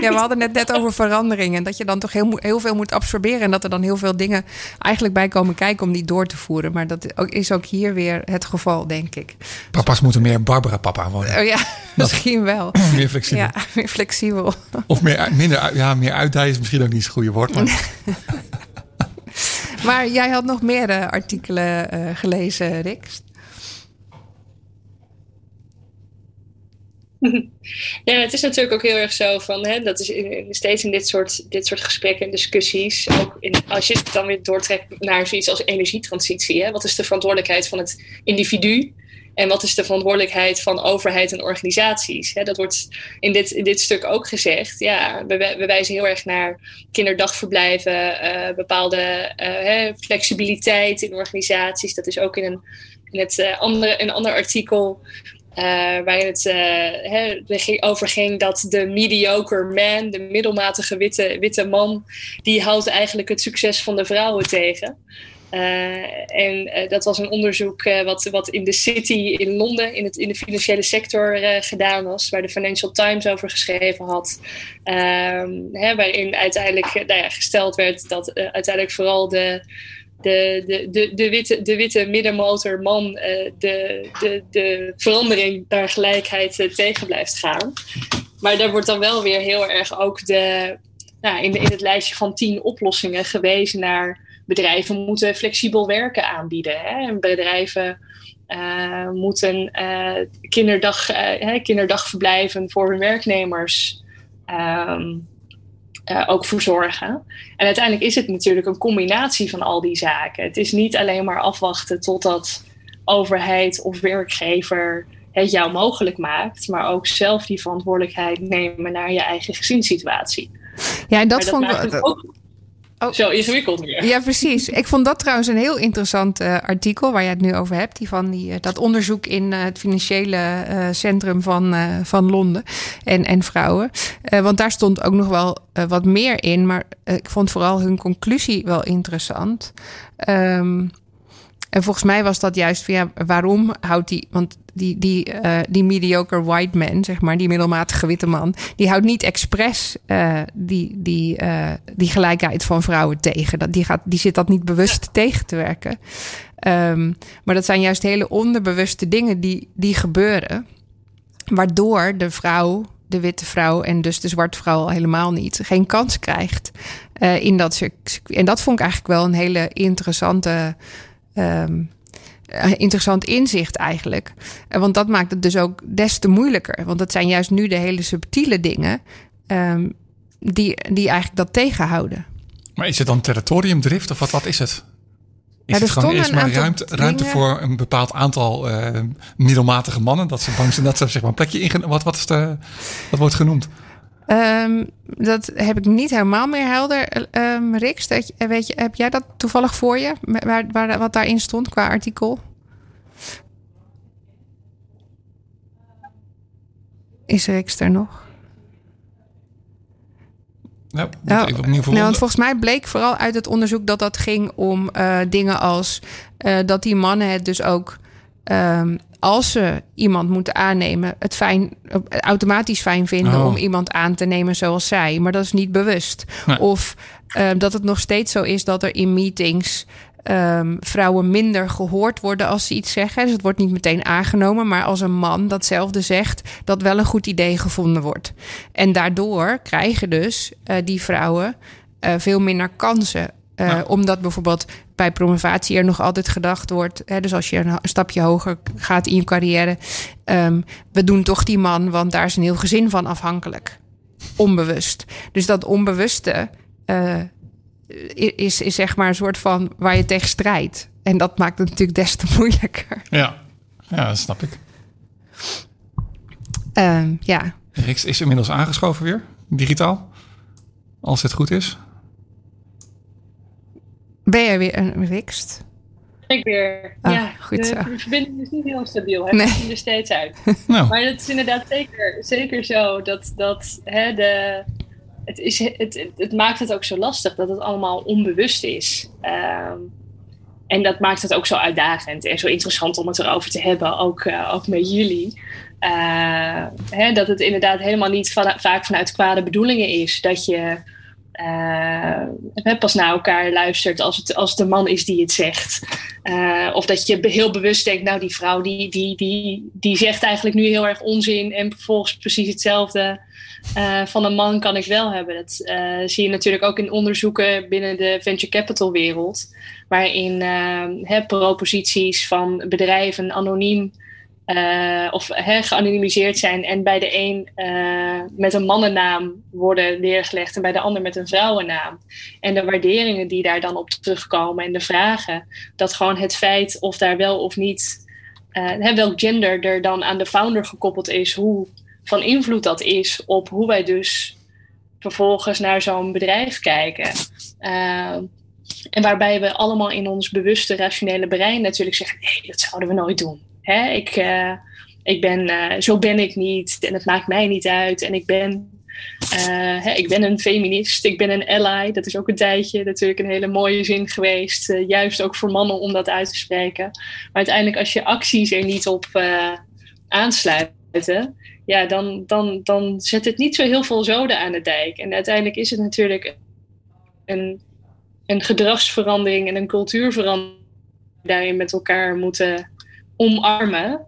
ja, we hadden het net over veranderingen. Dat je dan toch heel, heel veel moet absorberen. En dat er dan heel veel dingen eigenlijk bij komen kijken om die door te voeren. Maar dat is ook hier weer het geval, denk ik. Papa's moeten meer Barbara papa worden. Oh ja, misschien wel. meer flexibel. Ja, meer flexibel. Of meer, minder, ja, meer uitdijen is misschien ook niet zo'n goede woord. Maar... maar jij had nog meer uh, artikelen uh, gelezen, Rick. Ja, het is natuurlijk ook heel erg zo van, hè, dat is steeds in dit soort, dit soort gesprekken en discussies, ook in, als je het dan weer doortrekt naar zoiets als energietransitie, hè, wat is de verantwoordelijkheid van het individu en wat is de verantwoordelijkheid van overheid en organisaties? Dat wordt in dit, in dit stuk ook gezegd. Ja, we, wijzen heel erg naar kinderdagverblijven, uh, bepaalde uh, flexibiliteit in organisaties. Dat is ook in een, in het uh, andere, een ander artikel uh, waarin het uh, over ging dat de mediocre man, de middelmatige witte, witte man, die houdt eigenlijk het succes van de vrouwen tegen. Uh, en dat was een onderzoek wat, wat in de City in Londen, in, het, in de financiële sector gedaan was, waar de Financial Times over geschreven had. Ehm, waarin uiteindelijk nou ja, gesteld werd dat uiteindelijk vooral de de, de, de, witte, de witte middenmotorman uh, de, de, de verandering naar gelijkheid uh, tegen blijft gaan. Maar daar wordt dan wel weer heel erg ook de, nou, in, in het lijstje van tien oplossingen gewezen naar bedrijven moeten flexibel werken aanbieden. Hè? En bedrijven uh, moeten kinderdag, kinderdagverblijven voor hun werknemers um, uh, ook voor zorgen. En uiteindelijk is het natuurlijk een combinatie van al die zaken. Het is niet alleen maar afwachten totdat overheid of werkgever het jou mogelijk maakt, maar ook zelf die verantwoordelijkheid nemen naar je eigen gezinssituatie. Ja, en dat, vond ik ook Oh. Zo ingewikkeld weer. Ja, precies. Ik vond dat trouwens een heel interessant uh, artikel waar je het nu over hebt. Die van die, uh, dat onderzoek in uh, het financiële centrum van, van Londen en, en vrouwen. want daar stond ook nog wel wat meer in. Maar ik vond vooral hun conclusie wel interessant. Um, en volgens mij was dat juist van ja, waarom houdt die. Want die, die, uh, die mediocre white man, zeg maar, die middelmatige witte man, die houdt niet expres uh, die, die, uh, die gelijkheid van vrouwen tegen. Dat, die, gaat, die zit dat niet bewust tegen te werken. Um, maar dat zijn juist hele onderbewuste dingen die, die gebeuren. Waardoor de vrouw, de witte vrouw en dus de zwarte vrouw al helemaal niet, geen kans krijgt in dat En dat vond ik eigenlijk wel een hele interessante. Um, interessant inzicht eigenlijk. Want dat maakt het dus ook des te moeilijker. Want dat zijn juist nu de hele subtiele dingen um, die, die eigenlijk dat tegenhouden. Maar is het dan territoriumdrift of wat, wat is het? Is ja, het gewoon eerst maar ruimte, ruimte voor een bepaald aantal uh, middelmatige mannen? Dat ze bang zijn dat ze zeg maar, een plekje in... Wat, wat, is de, wat wordt genoemd? Um, dat heb ik niet helemaal meer helder, um, Rix. Dat, weet je, heb jij dat toevallig voor je? Waar, waar, wat daarin stond qua artikel? Is Rix er nog? Nou, nou, even opnieuw nou, want volgens mij bleek vooral uit het onderzoek dat dat ging om uh, dingen als uh, dat die mannen het dus ook um, als ze iemand moeten aannemen, het fijn, automatisch fijn vinden oh. om iemand aan te nemen zoals zij. Maar dat is niet bewust. Nee. Of uh, dat het nog steeds zo is dat er in meetings um, vrouwen minder gehoord worden als ze iets zeggen. Dus het wordt niet meteen aangenomen. Maar als een man datzelfde zegt, dat wel een goed idee gevonden wordt. En daardoor krijgen dus uh, die vrouwen uh, veel minder kansen. Uh, ja. Omdat bijvoorbeeld bij promovatie er nog altijd gedacht wordt. Hè, dus als je een stapje hoger gaat in je carrière. Um, we doen toch die man, want daar is een heel gezin van afhankelijk. Onbewust. Dus dat onbewuste uh, is, is zeg maar een soort van waar je tegen strijdt. En dat maakt het natuurlijk des te moeilijker. Ja, ja dat snap ik. Um, ja. Rix is inmiddels aangeschoven weer, digitaal. Als het goed is. Ben jij weer een Rikst? Ik weer. Ah, ja, goed zo. de verbinding is niet heel stabiel. Hè? Nee. Er steeds uit. Nou. Maar het is inderdaad zeker, zeker zo dat, dat hè, de, het, is, het, het, het maakt het ook zo lastig dat het allemaal onbewust is. Um, en dat maakt het ook zo uitdagend en zo interessant om het erover te hebben, ook, uh, ook met jullie. Uh, hè, dat het inderdaad helemaal niet van, vaak vanuit kwade bedoelingen is. Dat je uh, pas naar elkaar luistert als het, als de man is die het zegt. Uh, of dat je heel bewust denkt, nou die vrouw die, die, die, die zegt eigenlijk nu heel erg onzin en vervolgens precies hetzelfde uh, van een man kan ik wel hebben. Dat zie je natuurlijk ook in onderzoeken binnen de venture capital wereld. Waarin hè, proposities van bedrijven anoniem uh, of he, geanonimiseerd zijn en bij de een uh, met een mannennaam worden neergelegd en bij de ander met een vrouwennaam. En de waarderingen die daar dan op terugkomen en de vragen, dat gewoon het feit of daar wel of niet, uh, welk gender er dan aan de founder gekoppeld is, hoe van invloed dat is op hoe wij dus vervolgens naar zo'n bedrijf kijken. en waarbij we allemaal in ons bewuste, rationele brein natuurlijk zeggen: nee, dat zouden we nooit doen. Hè, ik, uh, ik ben, uh, zo ben ik niet en het maakt mij niet uit. En ik ben, uh, hè, ik ben een feminist, ik ben een ally. Dat is ook een tijdje natuurlijk een hele mooie zin geweest. juist ook voor mannen om dat uit te spreken. Maar uiteindelijk als je acties er niet op aansluiten, ja, dan, dan, dan zet het niet zo heel veel zoden aan de dijk. En uiteindelijk is het natuurlijk een, een gedragsverandering en een cultuurverandering daarin met elkaar moeten omarmen.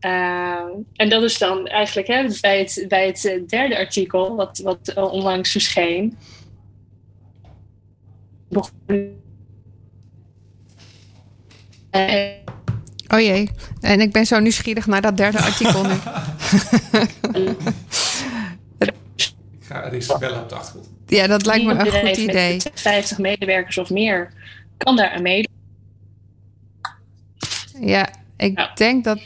Uh, en dat is dan eigenlijk hè, bij, het, bij het derde artikel, wat, wat onlangs verscheen. Oh jee, en ik ben zo nieuwsgierig naar dat derde artikel nu. ik ga Aris bellen op de achtergrond. Ja, dat lijkt me een goed idee. Met 50 medewerkers of meer kan daar aan meedoen. Ja, ik ja. denk dat,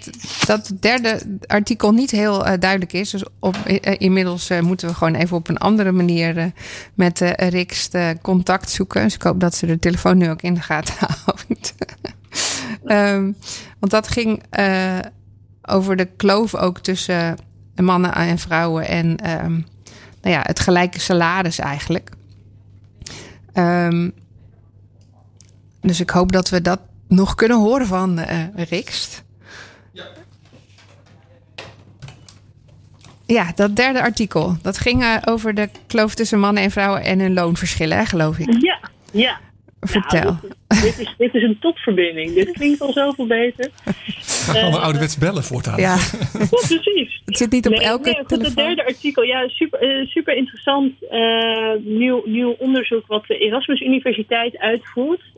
dat derde artikel niet heel uh, duidelijk is. Dus op, uh, inmiddels uh, moeten we gewoon even op een andere manier met Rix contact zoeken. Dus ik hoop dat ze de telefoon nu ook in de gaten houdt. um, want dat ging over de kloof ook tussen mannen en vrouwen en um, nou ja, het gelijke salaris eigenlijk. Um, dus ik hoop dat we dat nog kunnen horen van uh, Rikst. Ja. Ja, dat derde artikel. Dat ging uh, over de kloof tussen mannen en vrouwen en hun loonverschillen, hè, geloof ik. Ja, ja. Vertel. Nou, dit, is, dit is een topverbinding. Dit klinkt al zoveel beter. Ga gewoon uh, ouderwets bellen voortaan. Ja. ja, precies. Het zit niet op nee, elke nee, telefoon. Het derde artikel, ja, super, uh, super interessant uh, nieuw, nieuw onderzoek wat de Erasmus Universiteit uitvoert uh,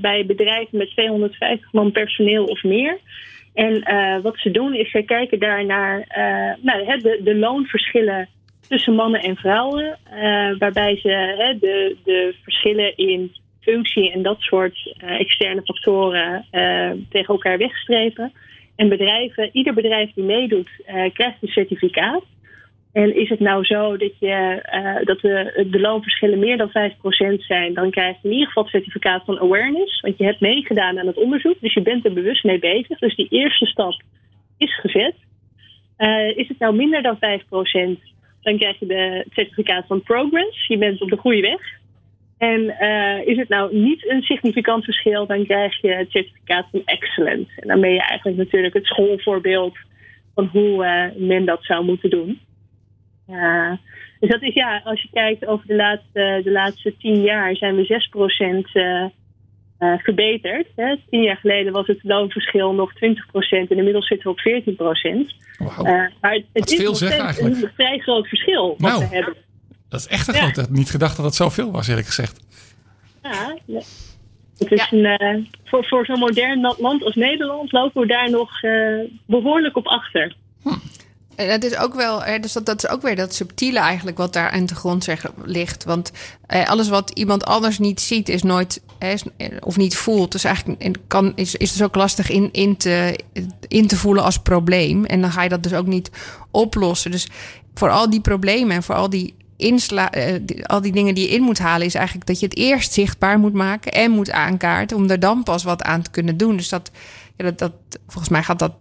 bij bedrijven met 250 man personeel of meer. En wat ze doen is, zij kijken daar naar nou, de, de loonverschillen tussen mannen en vrouwen, waarbij ze de, de verschillen in functie en dat soort externe factoren tegen elkaar wegstrepen. En bedrijven, ieder bedrijf die meedoet, krijgt een certificaat En is het nou zo dat, je, uh, dat de, loonverschillen meer dan 5% zijn, dan krijg je in ieder geval het certificaat van awareness. Want je hebt meegedaan aan het onderzoek, dus je bent er bewust mee bezig. Dus die eerste stap is gezet. Uh, is het nou minder dan 5%, dan krijg je het certificaat van progress. Je bent op de goede weg. En uh, is het nou niet een significant verschil, dan krijg je het certificaat van excellent. En dan ben je eigenlijk natuurlijk het schoolvoorbeeld van hoe men dat zou moeten doen. Ja, dus dat is ja, als je kijkt over de laatste, de laatste tien jaar zijn we 6% uh, uh, verbeterd. Hè. Tien jaar geleden was het loonverschil nog 20% en inmiddels zitten we op 14%. Wow. Uh, maar het, het is veel zeg, eigenlijk. een vrij groot verschil wat nou, we hebben. Dat is echt een groot. Ik had niet gedacht dat het zoveel was, eerlijk gezegd. Ja, het is ja. een, uh, voor, voor zo'n modern land als Nederland lopen we daar nog uh, behoorlijk op achter. Hm. Het is ook wel, dus dat, is ook weer dat subtiele eigenlijk wat daar aan de grond zeg, ligt. Want eh, alles wat iemand anders niet ziet, is nooit eh, of niet voelt. Dus eigenlijk kan, is, is dus ook lastig in, in, te, in te voelen als probleem. En dan ga je dat dus ook niet oplossen. Dus voor al die problemen en voor al die insla, al die dingen die je in moet halen, is eigenlijk dat je het eerst zichtbaar moet maken en moet aankaarten. Om er dan pas wat aan te kunnen doen. Dus dat, ja, dat, dat volgens mij gaat dat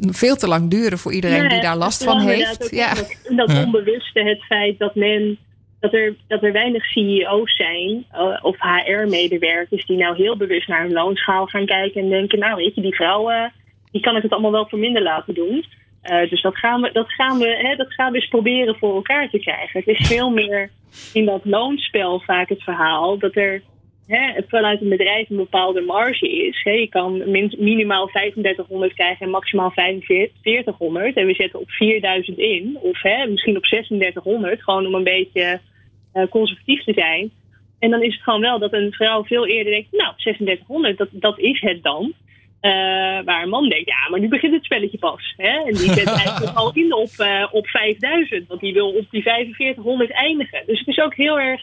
veel te lang duren voor iedereen die daar last van heeft. Ja. Dat, dat onbewuste, het feit dat men dat er, dat er weinig CEO's zijn uh, of HR-medewerkers die nou heel bewust naar hun loonschaal gaan kijken en denken, nou weet je, die vrouwen, die kan ik het allemaal wel voor minder laten doen. Uh, dus dat gaan we, dat gaan we, hè, dat gaan we eens proberen voor elkaar te krijgen. Het is veel meer in dat loonspel vaak het verhaal dat er hè, vanuit een bedrijf een bepaalde marge is. Hè. Je kan min, minimaal 3500 krijgen en maximaal 4500. En we zetten op 4000 in. Of hè, misschien op 3600. Gewoon om een beetje uh, conservatief te zijn. En dan is het gewoon wel dat een vrouw veel eerder denkt... nou, 3600, dat, dat is het dan. Uh, waar een man denkt, ja, maar nu begint het spelletje pas. Hè? En die zet eigenlijk al in op, uh, op 5000. Want die wil op die 4500 eindigen. Dus het is ook heel erg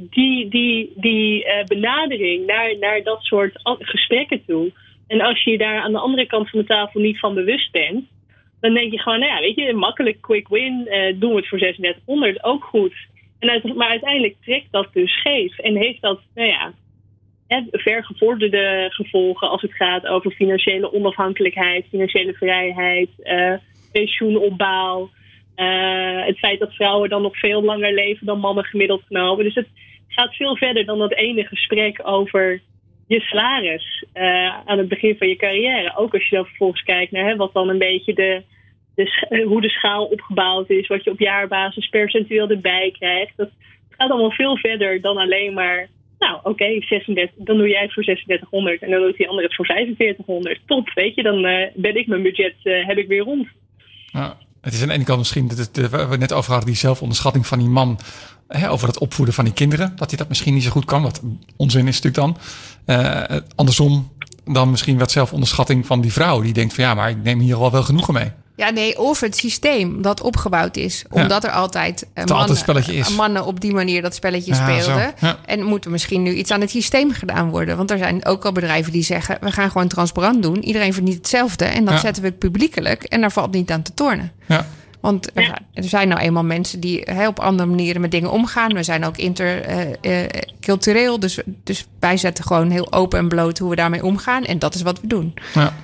die, die, die uh, benadering naar, naar dat soort gesprekken toe. En als je daar aan de andere kant van de tafel niet van bewust bent, dan denk je gewoon, nou ja, weet je, makkelijk quick win, uh, doen we het voor 3600, ook goed. En maar uiteindelijk trekt dat dus scheef en heeft dat, nou ja, vergevorderde gevolgen als het gaat over financiële onafhankelijkheid, financiële vrijheid, uh, pensioenopbouw. Het feit dat vrouwen dan nog veel langer leven dan mannen gemiddeld genomen. Dus het gaat veel verder dan dat ene gesprek over je salaris uh, aan het begin van je carrière. Ook als je dan vervolgens kijkt naar hè, wat dan een beetje de, de, hoe de schaal opgebouwd is, wat je op jaarbasis percentueel erbij krijgt. Dat gaat allemaal veel verder dan alleen maar. Nou, oké, okay, 36, dan doe jij het voor 3600 en dan doet die andere het voor 4500. Top, weet je, dan uh, ben ik mijn budget, uh, heb ik weer rond. Ja. Het is aan de ene kant misschien, dat het, we net over hadden, die zelfonderschatting van die man hè, over het opvoeden van die kinderen. Dat hij dat misschien niet zo goed kan, wat onzin is natuurlijk dan. Uh, andersom dan misschien wat zelfonderschatting van die vrouw. Die denkt van ja, maar ik neem hier al wel genoegen mee. Ja, nee, of het systeem dat opgebouwd is. Omdat ja. er altijd, uh, mannen, altijd is. mannen op die manier dat spelletje ja, speelden. Ja. En moet er misschien nu iets aan het systeem gedaan worden. Want er zijn ook al bedrijven die zeggen... we gaan gewoon transparant doen. Iedereen verdient hetzelfde. En dat zetten we publiekelijk. En daar valt niet aan te tornen. Ja. Want er, er, zijn nou eenmaal mensen die heel op andere manieren met dingen omgaan. We zijn ook intercultureel. Uh, dus, dus wij zetten gewoon heel open en bloot hoe we daarmee omgaan. En dat is wat we doen. Ja.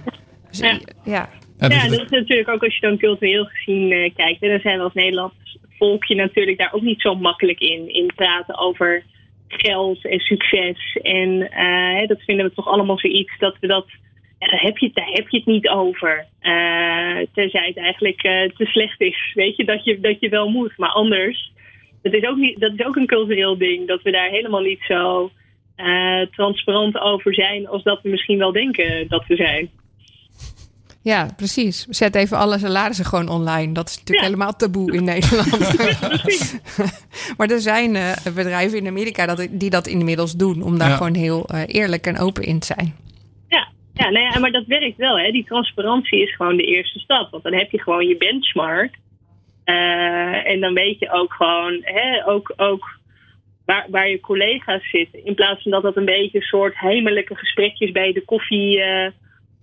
Dus, ja. Ja. Ja, ja, dat is natuurlijk ook als je dan cultureel gezien uh, kijkt. En dan zijn we als Nederlands volkje natuurlijk daar ook niet zo makkelijk in. In praten over geld en succes. En uh, dat vinden we toch allemaal zoiets dat we dat. Ja, daar, heb je, daar heb je het niet over. Uh, tenzij het eigenlijk te slecht is. Weet je dat, je, dat je wel moet. Maar anders. Dat is, ook niet, dat is ook een cultureel ding. Dat we daar helemaal niet zo transparant over zijn. als dat we misschien wel denken dat we zijn. Ja, precies. Zet even alle salarissen gewoon online. Dat is natuurlijk ja. helemaal taboe in Nederland. maar er zijn uh, bedrijven in Amerika dat, die dat inmiddels doen. Om daar ja. gewoon heel uh, eerlijk en open in te zijn. Ja, ja, nou ja maar dat werkt wel. Hè. Die transparantie is gewoon de eerste stap. Want dan heb je gewoon je benchmark. Uh, en dan weet je ook gewoon... Hè, ook, ook waar, waar je collega's zitten. In plaats van dat dat een beetje een soort heimelijke gesprekjes bij de koffie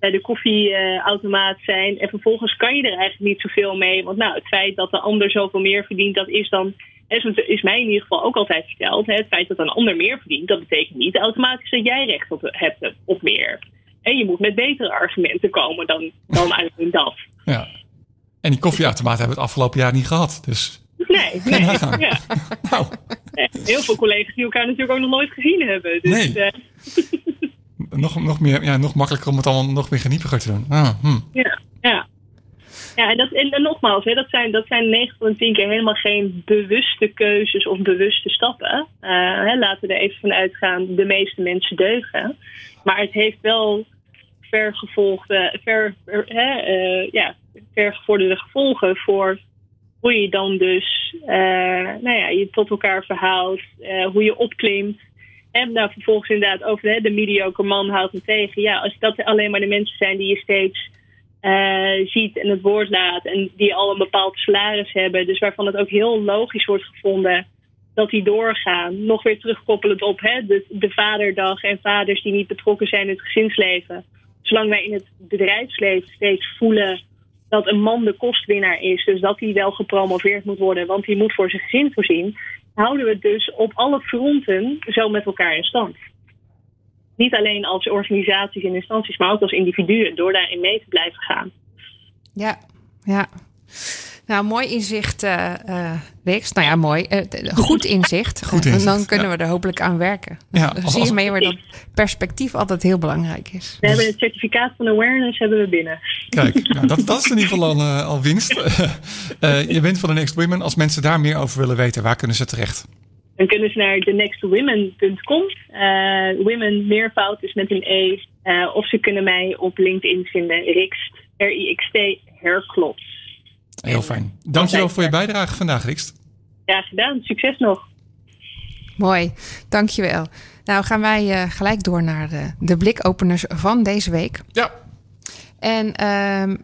bij de koffieautomaat zijn. En vervolgens kan je er eigenlijk niet zoveel mee. Want nou, het feit dat de ander zoveel meer verdient, dat is dan. Is mij in ieder geval ook altijd verteld. Het feit dat een ander meer verdient, dat betekent niet automatisch dat jij recht op, hebt op meer. En je moet met betere argumenten komen dan, dan alleen dat. Ja. En die koffieautomaat hebben we het afgelopen jaar niet gehad. Dus Nee, nee. Ja. Nou. Heel veel collega's die elkaar natuurlijk ook nog nooit gezien hebben. Dus, nee. Uh... nog, nog, meer, ja, nog makkelijker om het allemaal nog meer geniepiger te doen. Ah, hm. Ja, ja. Ja, en, dat, en, nogmaals, hè, dat, zijn, dat zijn 9 van de 10 keer helemaal geen bewuste keuzes of bewuste stappen. Uh, hè, laten we er even van uitgaan, de meeste mensen deugen. Maar het heeft wel vergevolgde, ver, hè, uh, ja, vergevorderde gevolgen voor hoe je dan dus uh, nou ja, je tot elkaar verhoudt, uh, hoe je opklimt. En dan vervolgens inderdaad over hè, de mediocre man houdt me tegen. Ja, als dat alleen maar de mensen zijn die je steeds uh, ziet en het woord laat. En die al een bepaald salaris hebben. Dus waarvan het ook heel logisch wordt gevonden dat die doorgaan. Nog weer terugkoppelend op hè, de, de vaderdag en vaders die niet betrokken zijn in het gezinsleven. Zolang wij in het bedrijfsleven steeds voelen dat een man de kostwinnaar is. Dus dat hij wel gepromoveerd moet worden, want hij moet voor zijn gezin voorzien. Houden we het dus op alle fronten zo met elkaar in stand. Niet alleen als organisaties en instanties, maar ook als individuen, door daarin mee te blijven gaan. Ja, ja. Nou, mooi inzicht, uh, uh, Rix. Nou ja, mooi. Uh, goed inzicht. Goed inzicht. En dan kunnen we er hopelijk aan werken. Ja, als, zie je mee waar dat perspectief altijd heel belangrijk is. We hebben het certificaat van awareness hebben we binnen. Kijk, nou, dat, dat, is in ieder geval al, al winst. je bent van de Next Women. Als mensen daar meer over willen weten, waar kunnen ze terecht? Dan kunnen ze naar thenextwomen.com. women meervoud is met een E. of ze kunnen mij op LinkedIn vinden. Rixt, R-I-X-T, Herklots. Heel fijn. Dankjewel voor je bijdrage vandaag, Rikst. Ja, gedaan. Succes nog. Mooi, dankjewel. Nou gaan wij uh, gelijk door naar de, de blikopeners van deze week. Ja. En uh,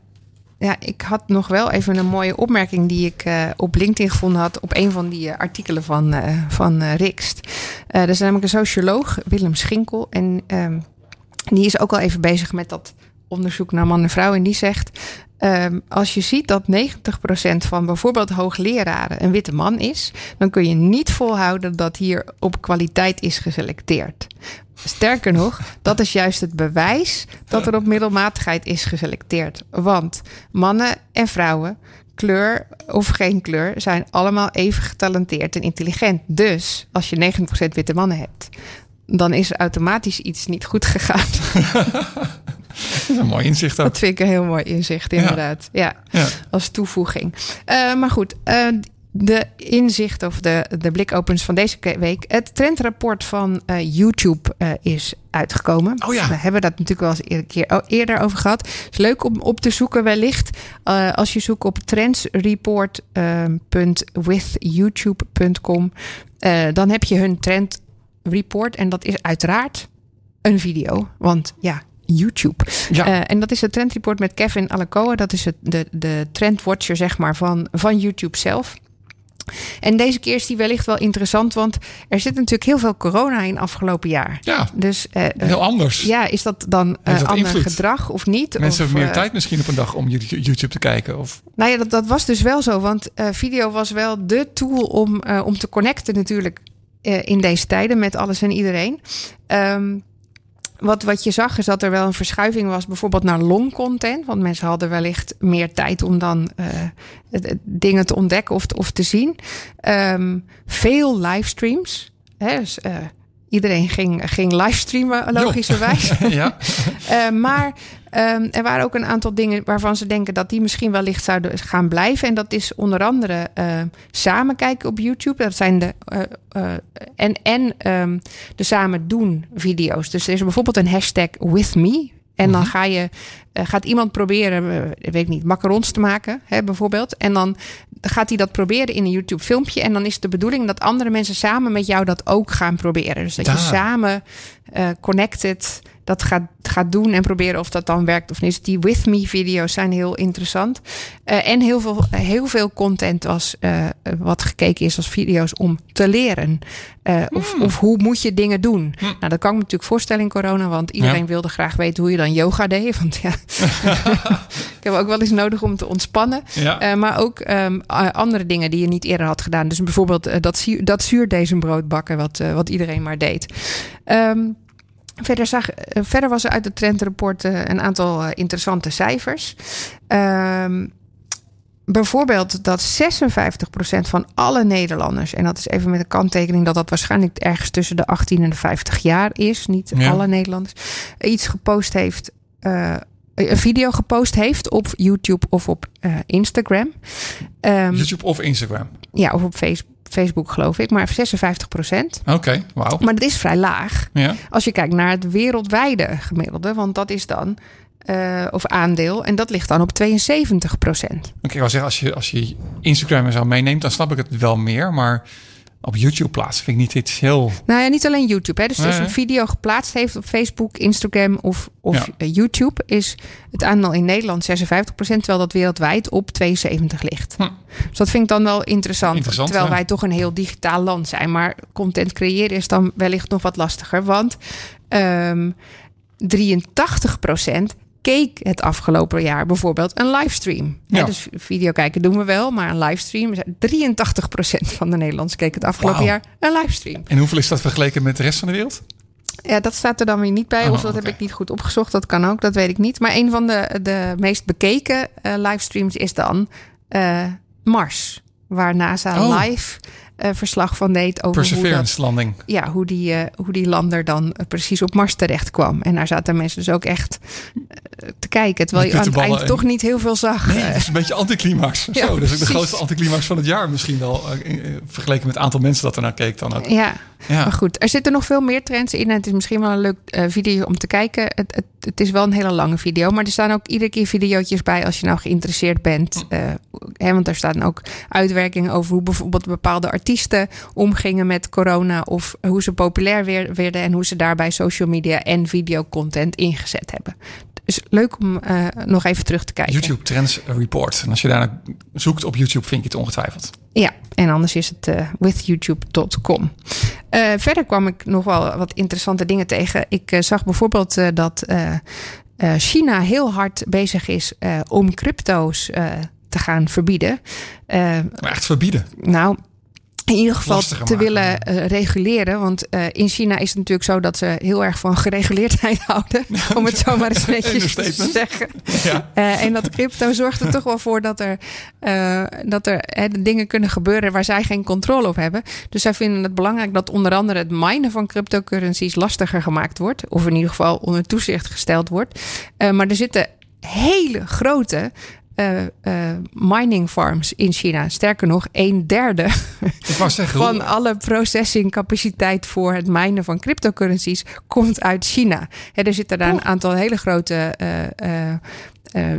ja, ik had nog wel even een mooie opmerking die ik uh, op LinkedIn gevonden had op een van die artikelen van, van Rikst. er is namelijk een socioloog, Willem Schinkel. En ehm, die is ook al even bezig met dat onderzoek naar man en vrouw. En die zegt: Um, als je ziet dat 90% van bijvoorbeeld hoogleraren een witte man is, dan kun je niet volhouden dat hier op kwaliteit is geselecteerd. Sterker nog, dat is juist het bewijs dat er op middelmatigheid is geselecteerd. Want mannen en vrouwen, kleur of geen kleur, zijn allemaal even getalenteerd en intelligent. Dus als je 90% witte mannen hebt, dan is er automatisch iets niet goed gegaan. Dat is een mooi inzicht ook. Dat vind ik een heel mooi inzicht, inderdaad. Ja, ja. als toevoeging. Uh, maar goed, uh, de inzicht of de, de blikopens van deze week. Het trendrapport van uh, YouTube is uitgekomen. Oh ja. We hebben dat natuurlijk wel eens een keer eerder over gehad. Het is leuk om op te zoeken wellicht. als je zoekt op trendsreport.withyoutube.com dan heb je hun trend report. En dat is uiteraard een video. Want ja, YouTube. Ja. Uh, en dat is het trendreport met Kevin Alacoa. Dat is het, de, de trendwatcher zeg maar, van, van YouTube zelf. En deze keer is die wellicht wel interessant, want er zit natuurlijk heel veel corona in afgelopen jaar. Ja, dus, uh, heel anders. Ja, is dat dan uh, ander invloed? gedrag of niet? Mensen of, hebben meer tijd misschien op een dag om YouTube te kijken? Of? Nou ja, dat, dat was dus wel zo, want video was wel de tool om, om te connecten natuurlijk in deze tijden met alles en iedereen. Um, wat, wat je zag is dat er wel een verschuiving was, bijvoorbeeld naar long content. Want mensen hadden wellicht meer tijd om dan uh, dingen te ontdekken of, of te zien. Um, veel livestreams. Hè, dus, uh, iedereen ging, ging livestreamen, logischerwijs. ja. uh, maar um, er waren ook een aantal dingen waarvan ze denken dat die misschien wellicht zouden gaan blijven. En dat is onder andere uh, samen kijken op YouTube. Dat zijn de uh, en, en um, de samen doen video's. Dus er is bijvoorbeeld een hashtag with me. En dan mhm. ga je eh, gaat iemand proberen, weet ik niet, macarons te maken, hè, bijvoorbeeld. En dan gaat hij dat proberen in een YouTube-filmpje. En dan is de bedoeling dat andere mensen samen met jou dat ook gaan proberen. Dus dat je samen uh, connected dat gaat, gaat doen en proberen of dat dan werkt of niet. Die With Me video's zijn heel interessant. Uh, en heel veel, heel veel content was uh, wat gekeken is als video's om te leren. Uh, of, Hmm. of hoe moet je dingen doen? Nou, dat kan ik me natuurlijk voorstellen in corona, want iedereen Ja. wilde graag weten hoe je dan yoga deed. Want ja, ik heb ook wel eens nodig om te ontspannen. Ja. Eh, maar ook ehm, andere dingen die je niet eerder had gedaan. Dus bijvoorbeeld eh, dat, zuur, dat zuurdesembrood bakken, wat, eh, wat iedereen maar deed. Ehm, verder, zag, eh, verder was er uit het trendrapport eh, een aantal eh, interessante cijfers. Ehm, bijvoorbeeld dat 56% van alle Nederlanders, en dat is even met een kanttekening dat dat waarschijnlijk ergens tussen de 18 en de 50 jaar is, niet Ja. alle Nederlanders, iets gepost heeft. een video gepost heeft op YouTube of op Instagram. Ehm, YouTube of Instagram. ja, of op face- Facebook geloof ik, maar 56% Oké, wauw. Maar dat is vrij laag. Ja. Als je kijkt naar het wereldwijde gemiddelde, want dat is dan, eh, of aandeel, en dat ligt dan op 72 procent. Oké, ik wil zeggen, als je, als je Instagram en zo meeneemt, dan snap ik het wel meer. Maar op YouTube plaatsen vind ik niet iets heel... Nou ja, niet alleen YouTube. Hè. Dus als je een video geplaatst heeft op Facebook, Instagram of, of Ja. eh, YouTube, is het aandeel in Nederland 56 procent, terwijl dat wereldwijd op 72 ligt. Hm. Dus dat vind ik dan wel interessant. Interessant, terwijl ja. wij toch een heel digitaal land zijn. Maar content creëren is dan wellicht nog wat lastiger. Want ehm 83 procent keek het afgelopen jaar bijvoorbeeld een livestream. Ja. dus video kijken doen we wel, maar een livestream... 83 procent van de Nederlanders keek het afgelopen jaar een livestream. En hoeveel is dat vergeleken met de rest van de wereld? Ja, dat staat er dan weer niet bij. Oh, of dat heb ik niet goed opgezocht. Dat kan ook, dat weet ik niet. Maar een van de, de meest bekeken eh, livestreams is dan eh, Mars. Waar NASA Oh. live eh, verslag van deed over hoe, dat, Perseverance landing. ja, hoe, die, eh, hoe die lander dan eh, precies op Mars terecht kwam. En daar zaten mensen dus ook echt te kijken. Terwijl je aan het eind en- toch niet heel veel zag. Nee, dat is een beetje anticlimax. Ja, Zo, dus de precies. grootste anticlimax van het jaar misschien wel. vergeleken met het aantal mensen dat er naar keek dan ook. ja. Ja. Maar goed, er zitten nog veel meer trends in. En het is misschien wel een leuk video om te kijken. Het, het, het is wel een hele lange video. Maar er staan ook iedere keer videootjes bij als je nou geïnteresseerd bent. Eh, hè, want er staan ook uitwerkingen over hoe bijvoorbeeld bepaalde artiesten omgingen met corona. Of hoe ze populair weer- werden. En hoe ze daarbij social media en videocontent ingezet hebben. Dus leuk om eh, nog even terug te kijken. YouTube Trends Report. En als je daar zoekt op YouTube, vind je het ongetwijfeld. Ja, en anders is het eh withyoutube.com. Eh, verder kwam ik nog wel wat interessante dingen tegen. Ik zag bijvoorbeeld dat China heel hard bezig is om crypto's te gaan verbieden. Maar echt verbieden. nou, in ieder geval te maken. willen eh, reguleren. Want eh, in China is het natuurlijk zo dat ze heel erg van gereguleerdheid houden. Om het zo maar eens netjes te zeggen. Ja. Eh, en dat crypto zorgt er toch wel voor dat er, dat er dingen kunnen gebeuren waar zij geen controle op hebben. Dus zij vinden het belangrijk dat onder andere het minen van cryptocurrencies lastiger gemaakt wordt. Of in ieder geval onder toezicht gesteld wordt. Maar er zitten hele grote. Eh, eh, mining farms in China. Sterker nog, een derde zeggen, van alle processing capaciteit voor het minen van cryptocurrencies komt uit China. Er zitten daar een aantal hele grote eh,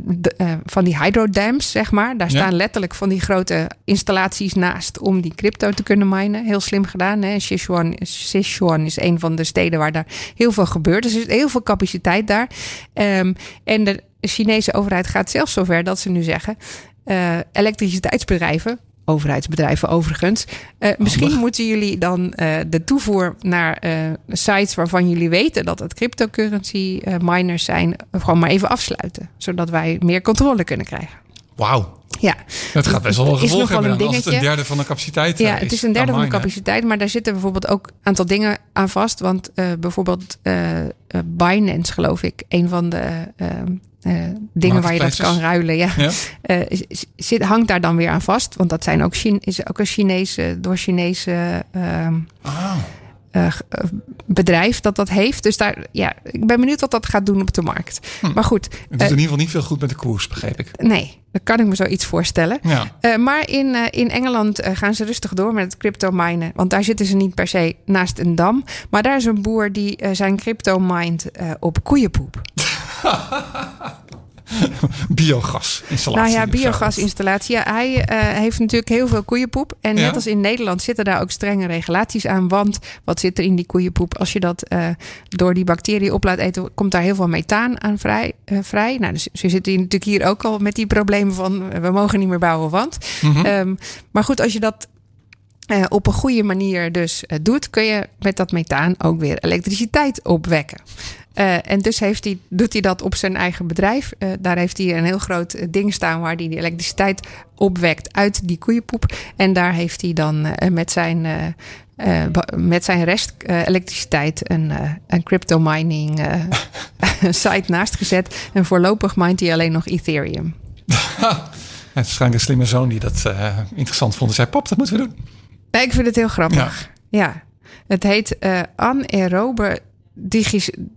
van die hydrodams, zeg maar. Daar Ja. staan letterlijk van die grote installaties naast om die crypto te kunnen minen. Heel slim gedaan. Hè? Sichuan, Sichuan is een van de steden waar daar heel veel gebeurt. Dus er is heel veel capaciteit daar. Ehm, en de Chinese overheid gaat zelfs zover dat ze nu zeggen: eh, elektriciteitsbedrijven. Overheidsbedrijven overigens. Eh, misschien moeten jullie dan eh, de toevoer naar sites waarvan jullie weten dat het cryptocurrency miners zijn, gewoon maar even afsluiten. Zodat wij meer controle kunnen krijgen. Wauw. Ja, Dat gaat best wel een gevolg hebben een dan, als het een derde van de capaciteit ja eh, het is een derde van de capaciteit, maar daar zitten bijvoorbeeld ook een aantal dingen aan vast. Want eh, bijvoorbeeld eh, Binance, geloof ik, een van de dingen waar je dat kan ruilen. Ja. Zit, hangt daar dan weer aan vast. Want dat zijn ook Chine- is ook een Chinese, door Chinese ehm, Ah. Eh, eh, bedrijf dat dat heeft. Dus daar, ja, ik ben benieuwd wat dat gaat doen op de markt. Hm. Maar goed, Het doet Eh, in ieder geval niet veel goed met de koers, begreep ik. nee, dat kan ik me zoiets voorstellen. Ja. Eh, maar in, eh, in Engeland eh, gaan ze rustig door met het crypto minen. Want daar zitten ze niet per se naast een dam. Maar daar is een boer die eh, zijn crypto mined eh, op koeienpoep. biogasinstallatie. Nou ja, biogasinstallatie. Ja, hij uh, heeft natuurlijk heel veel koeienpoep. En net als in Nederland zitten daar ook strenge regulaties aan. Want wat zit er in die koeienpoep? Als je dat uh, door die bacteriën op laat eten, komt daar heel veel methaan aan vrij. Uh, vrij. Nou, dus ze zitten natuurlijk hier ook al met die problemen van we mogen niet meer bouwen, want. Mm -hmm. um, maar goed, als je dat uh, op een goede manier dus uh, doet, kun je met dat methaan ook weer elektriciteit opwekken. Uh, en dus heeft hij, doet hij dat op zijn eigen bedrijf. daar heeft hij een heel groot ding staan waar hij die elektriciteit opwekt uit die koeienpoep. En daar heeft hij dan met zijn. met zijn rest elektriciteit een, een crypto mining site naast gezet. En voorlopig mindt hij alleen nog Ethereum. Het is waarschijnlijk een slimme zoon die dat interessant vond. En zei: Pap, dat moeten we doen. Nee, ik vind het heel grappig. Ja. ja. Het heet uh,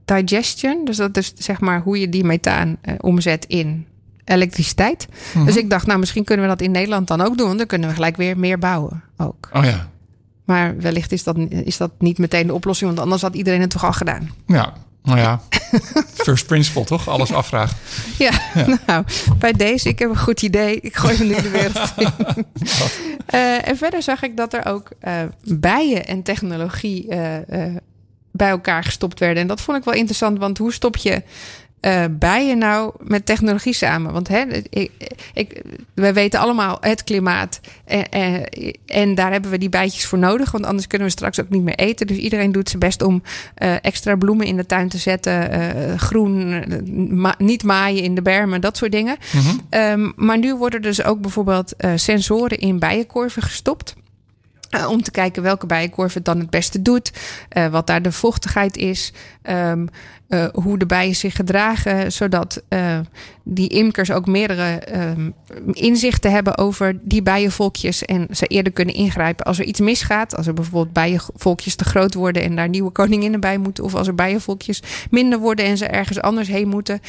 digestion. Dus dat is zeg maar hoe je die methaan uh, omzet in elektriciteit. Mm -hmm. Dus ik dacht, nou, misschien kunnen we dat in Nederland dan ook doen. Want dan kunnen we gelijk weer meer bouwen ook. Oh ja. Maar wellicht is dat, is dat niet meteen de oplossing. Want anders had iedereen het toch al gedaan. Ja, nou ja, first principle toch? Alles afvragen. Ja, ja, nou, bij deze, ik heb een goed idee. Ik gooi hem nu de wereld in. uh, en verder zag ik dat er ook uh, bijen en technologie uh, bij elkaar gestopt werden. En dat vond ik wel interessant, want hoe stop je uh, bijen nou met technologie samen? Want hè, ik, ik, we weten allemaal het klimaat. En, en, en, daar hebben we die bijtjes voor nodig. Want anders kunnen we straks ook niet meer eten. Dus iedereen doet zijn best om uh, extra bloemen in de tuin te zetten. Uh, groen, ma niet maaien in de bermen, dat soort dingen. Mm -hmm. um, maar nu worden dus ook bijvoorbeeld sensoren in bijenkorven gestopt. Uh, om te kijken welke bijenkorf het dan het beste doet. Uh, wat daar de vochtigheid is. Um, uh, hoe de bijen zich gedragen. Zodat die imkers ook meerdere um, inzichten hebben over die bijenvolkjes. En ze eerder kunnen ingrijpen als er iets misgaat. Als er bijvoorbeeld bijenvolkjes te groot worden en daar nieuwe koninginnen bij moeten. Of als er bijenvolkjes minder worden en ze ergens anders heen moeten.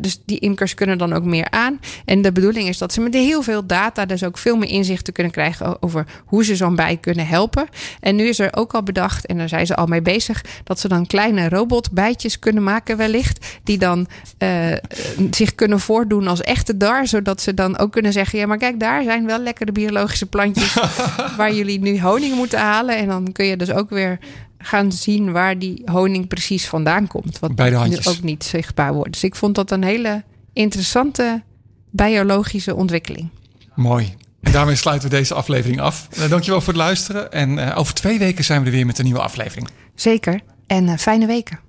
dus die imkers kunnen dan ook meer aan. En de bedoeling is dat ze met heel veel data dus ook veel meer inzichten kunnen krijgen over hoe ze zo'n bij kunnen helpen. En nu is er ook al bedacht, en daar zijn ze al mee bezig, dat ze dan kleine robotbijtjes kunnen maken, wellicht. Die dan uh, zich kunnen voordoen als echte dar, zodat ze dan ook kunnen zeggen: ja, maar kijk, daar zijn wel lekkere biologische plantjes waar jullie nu honing moeten halen. En dan kun je dus ook weer gaan zien waar die honing precies vandaan komt. Wat Bij de handjes. ook niet zichtbaar wordt. Dus ik vond dat een hele interessante biologische ontwikkeling. Mooi. En daarmee sluiten we deze aflevering af. Uh, dankjewel voor het luisteren. En uh, over twee weken zijn we er weer met een nieuwe aflevering. Zeker. En fijne weken.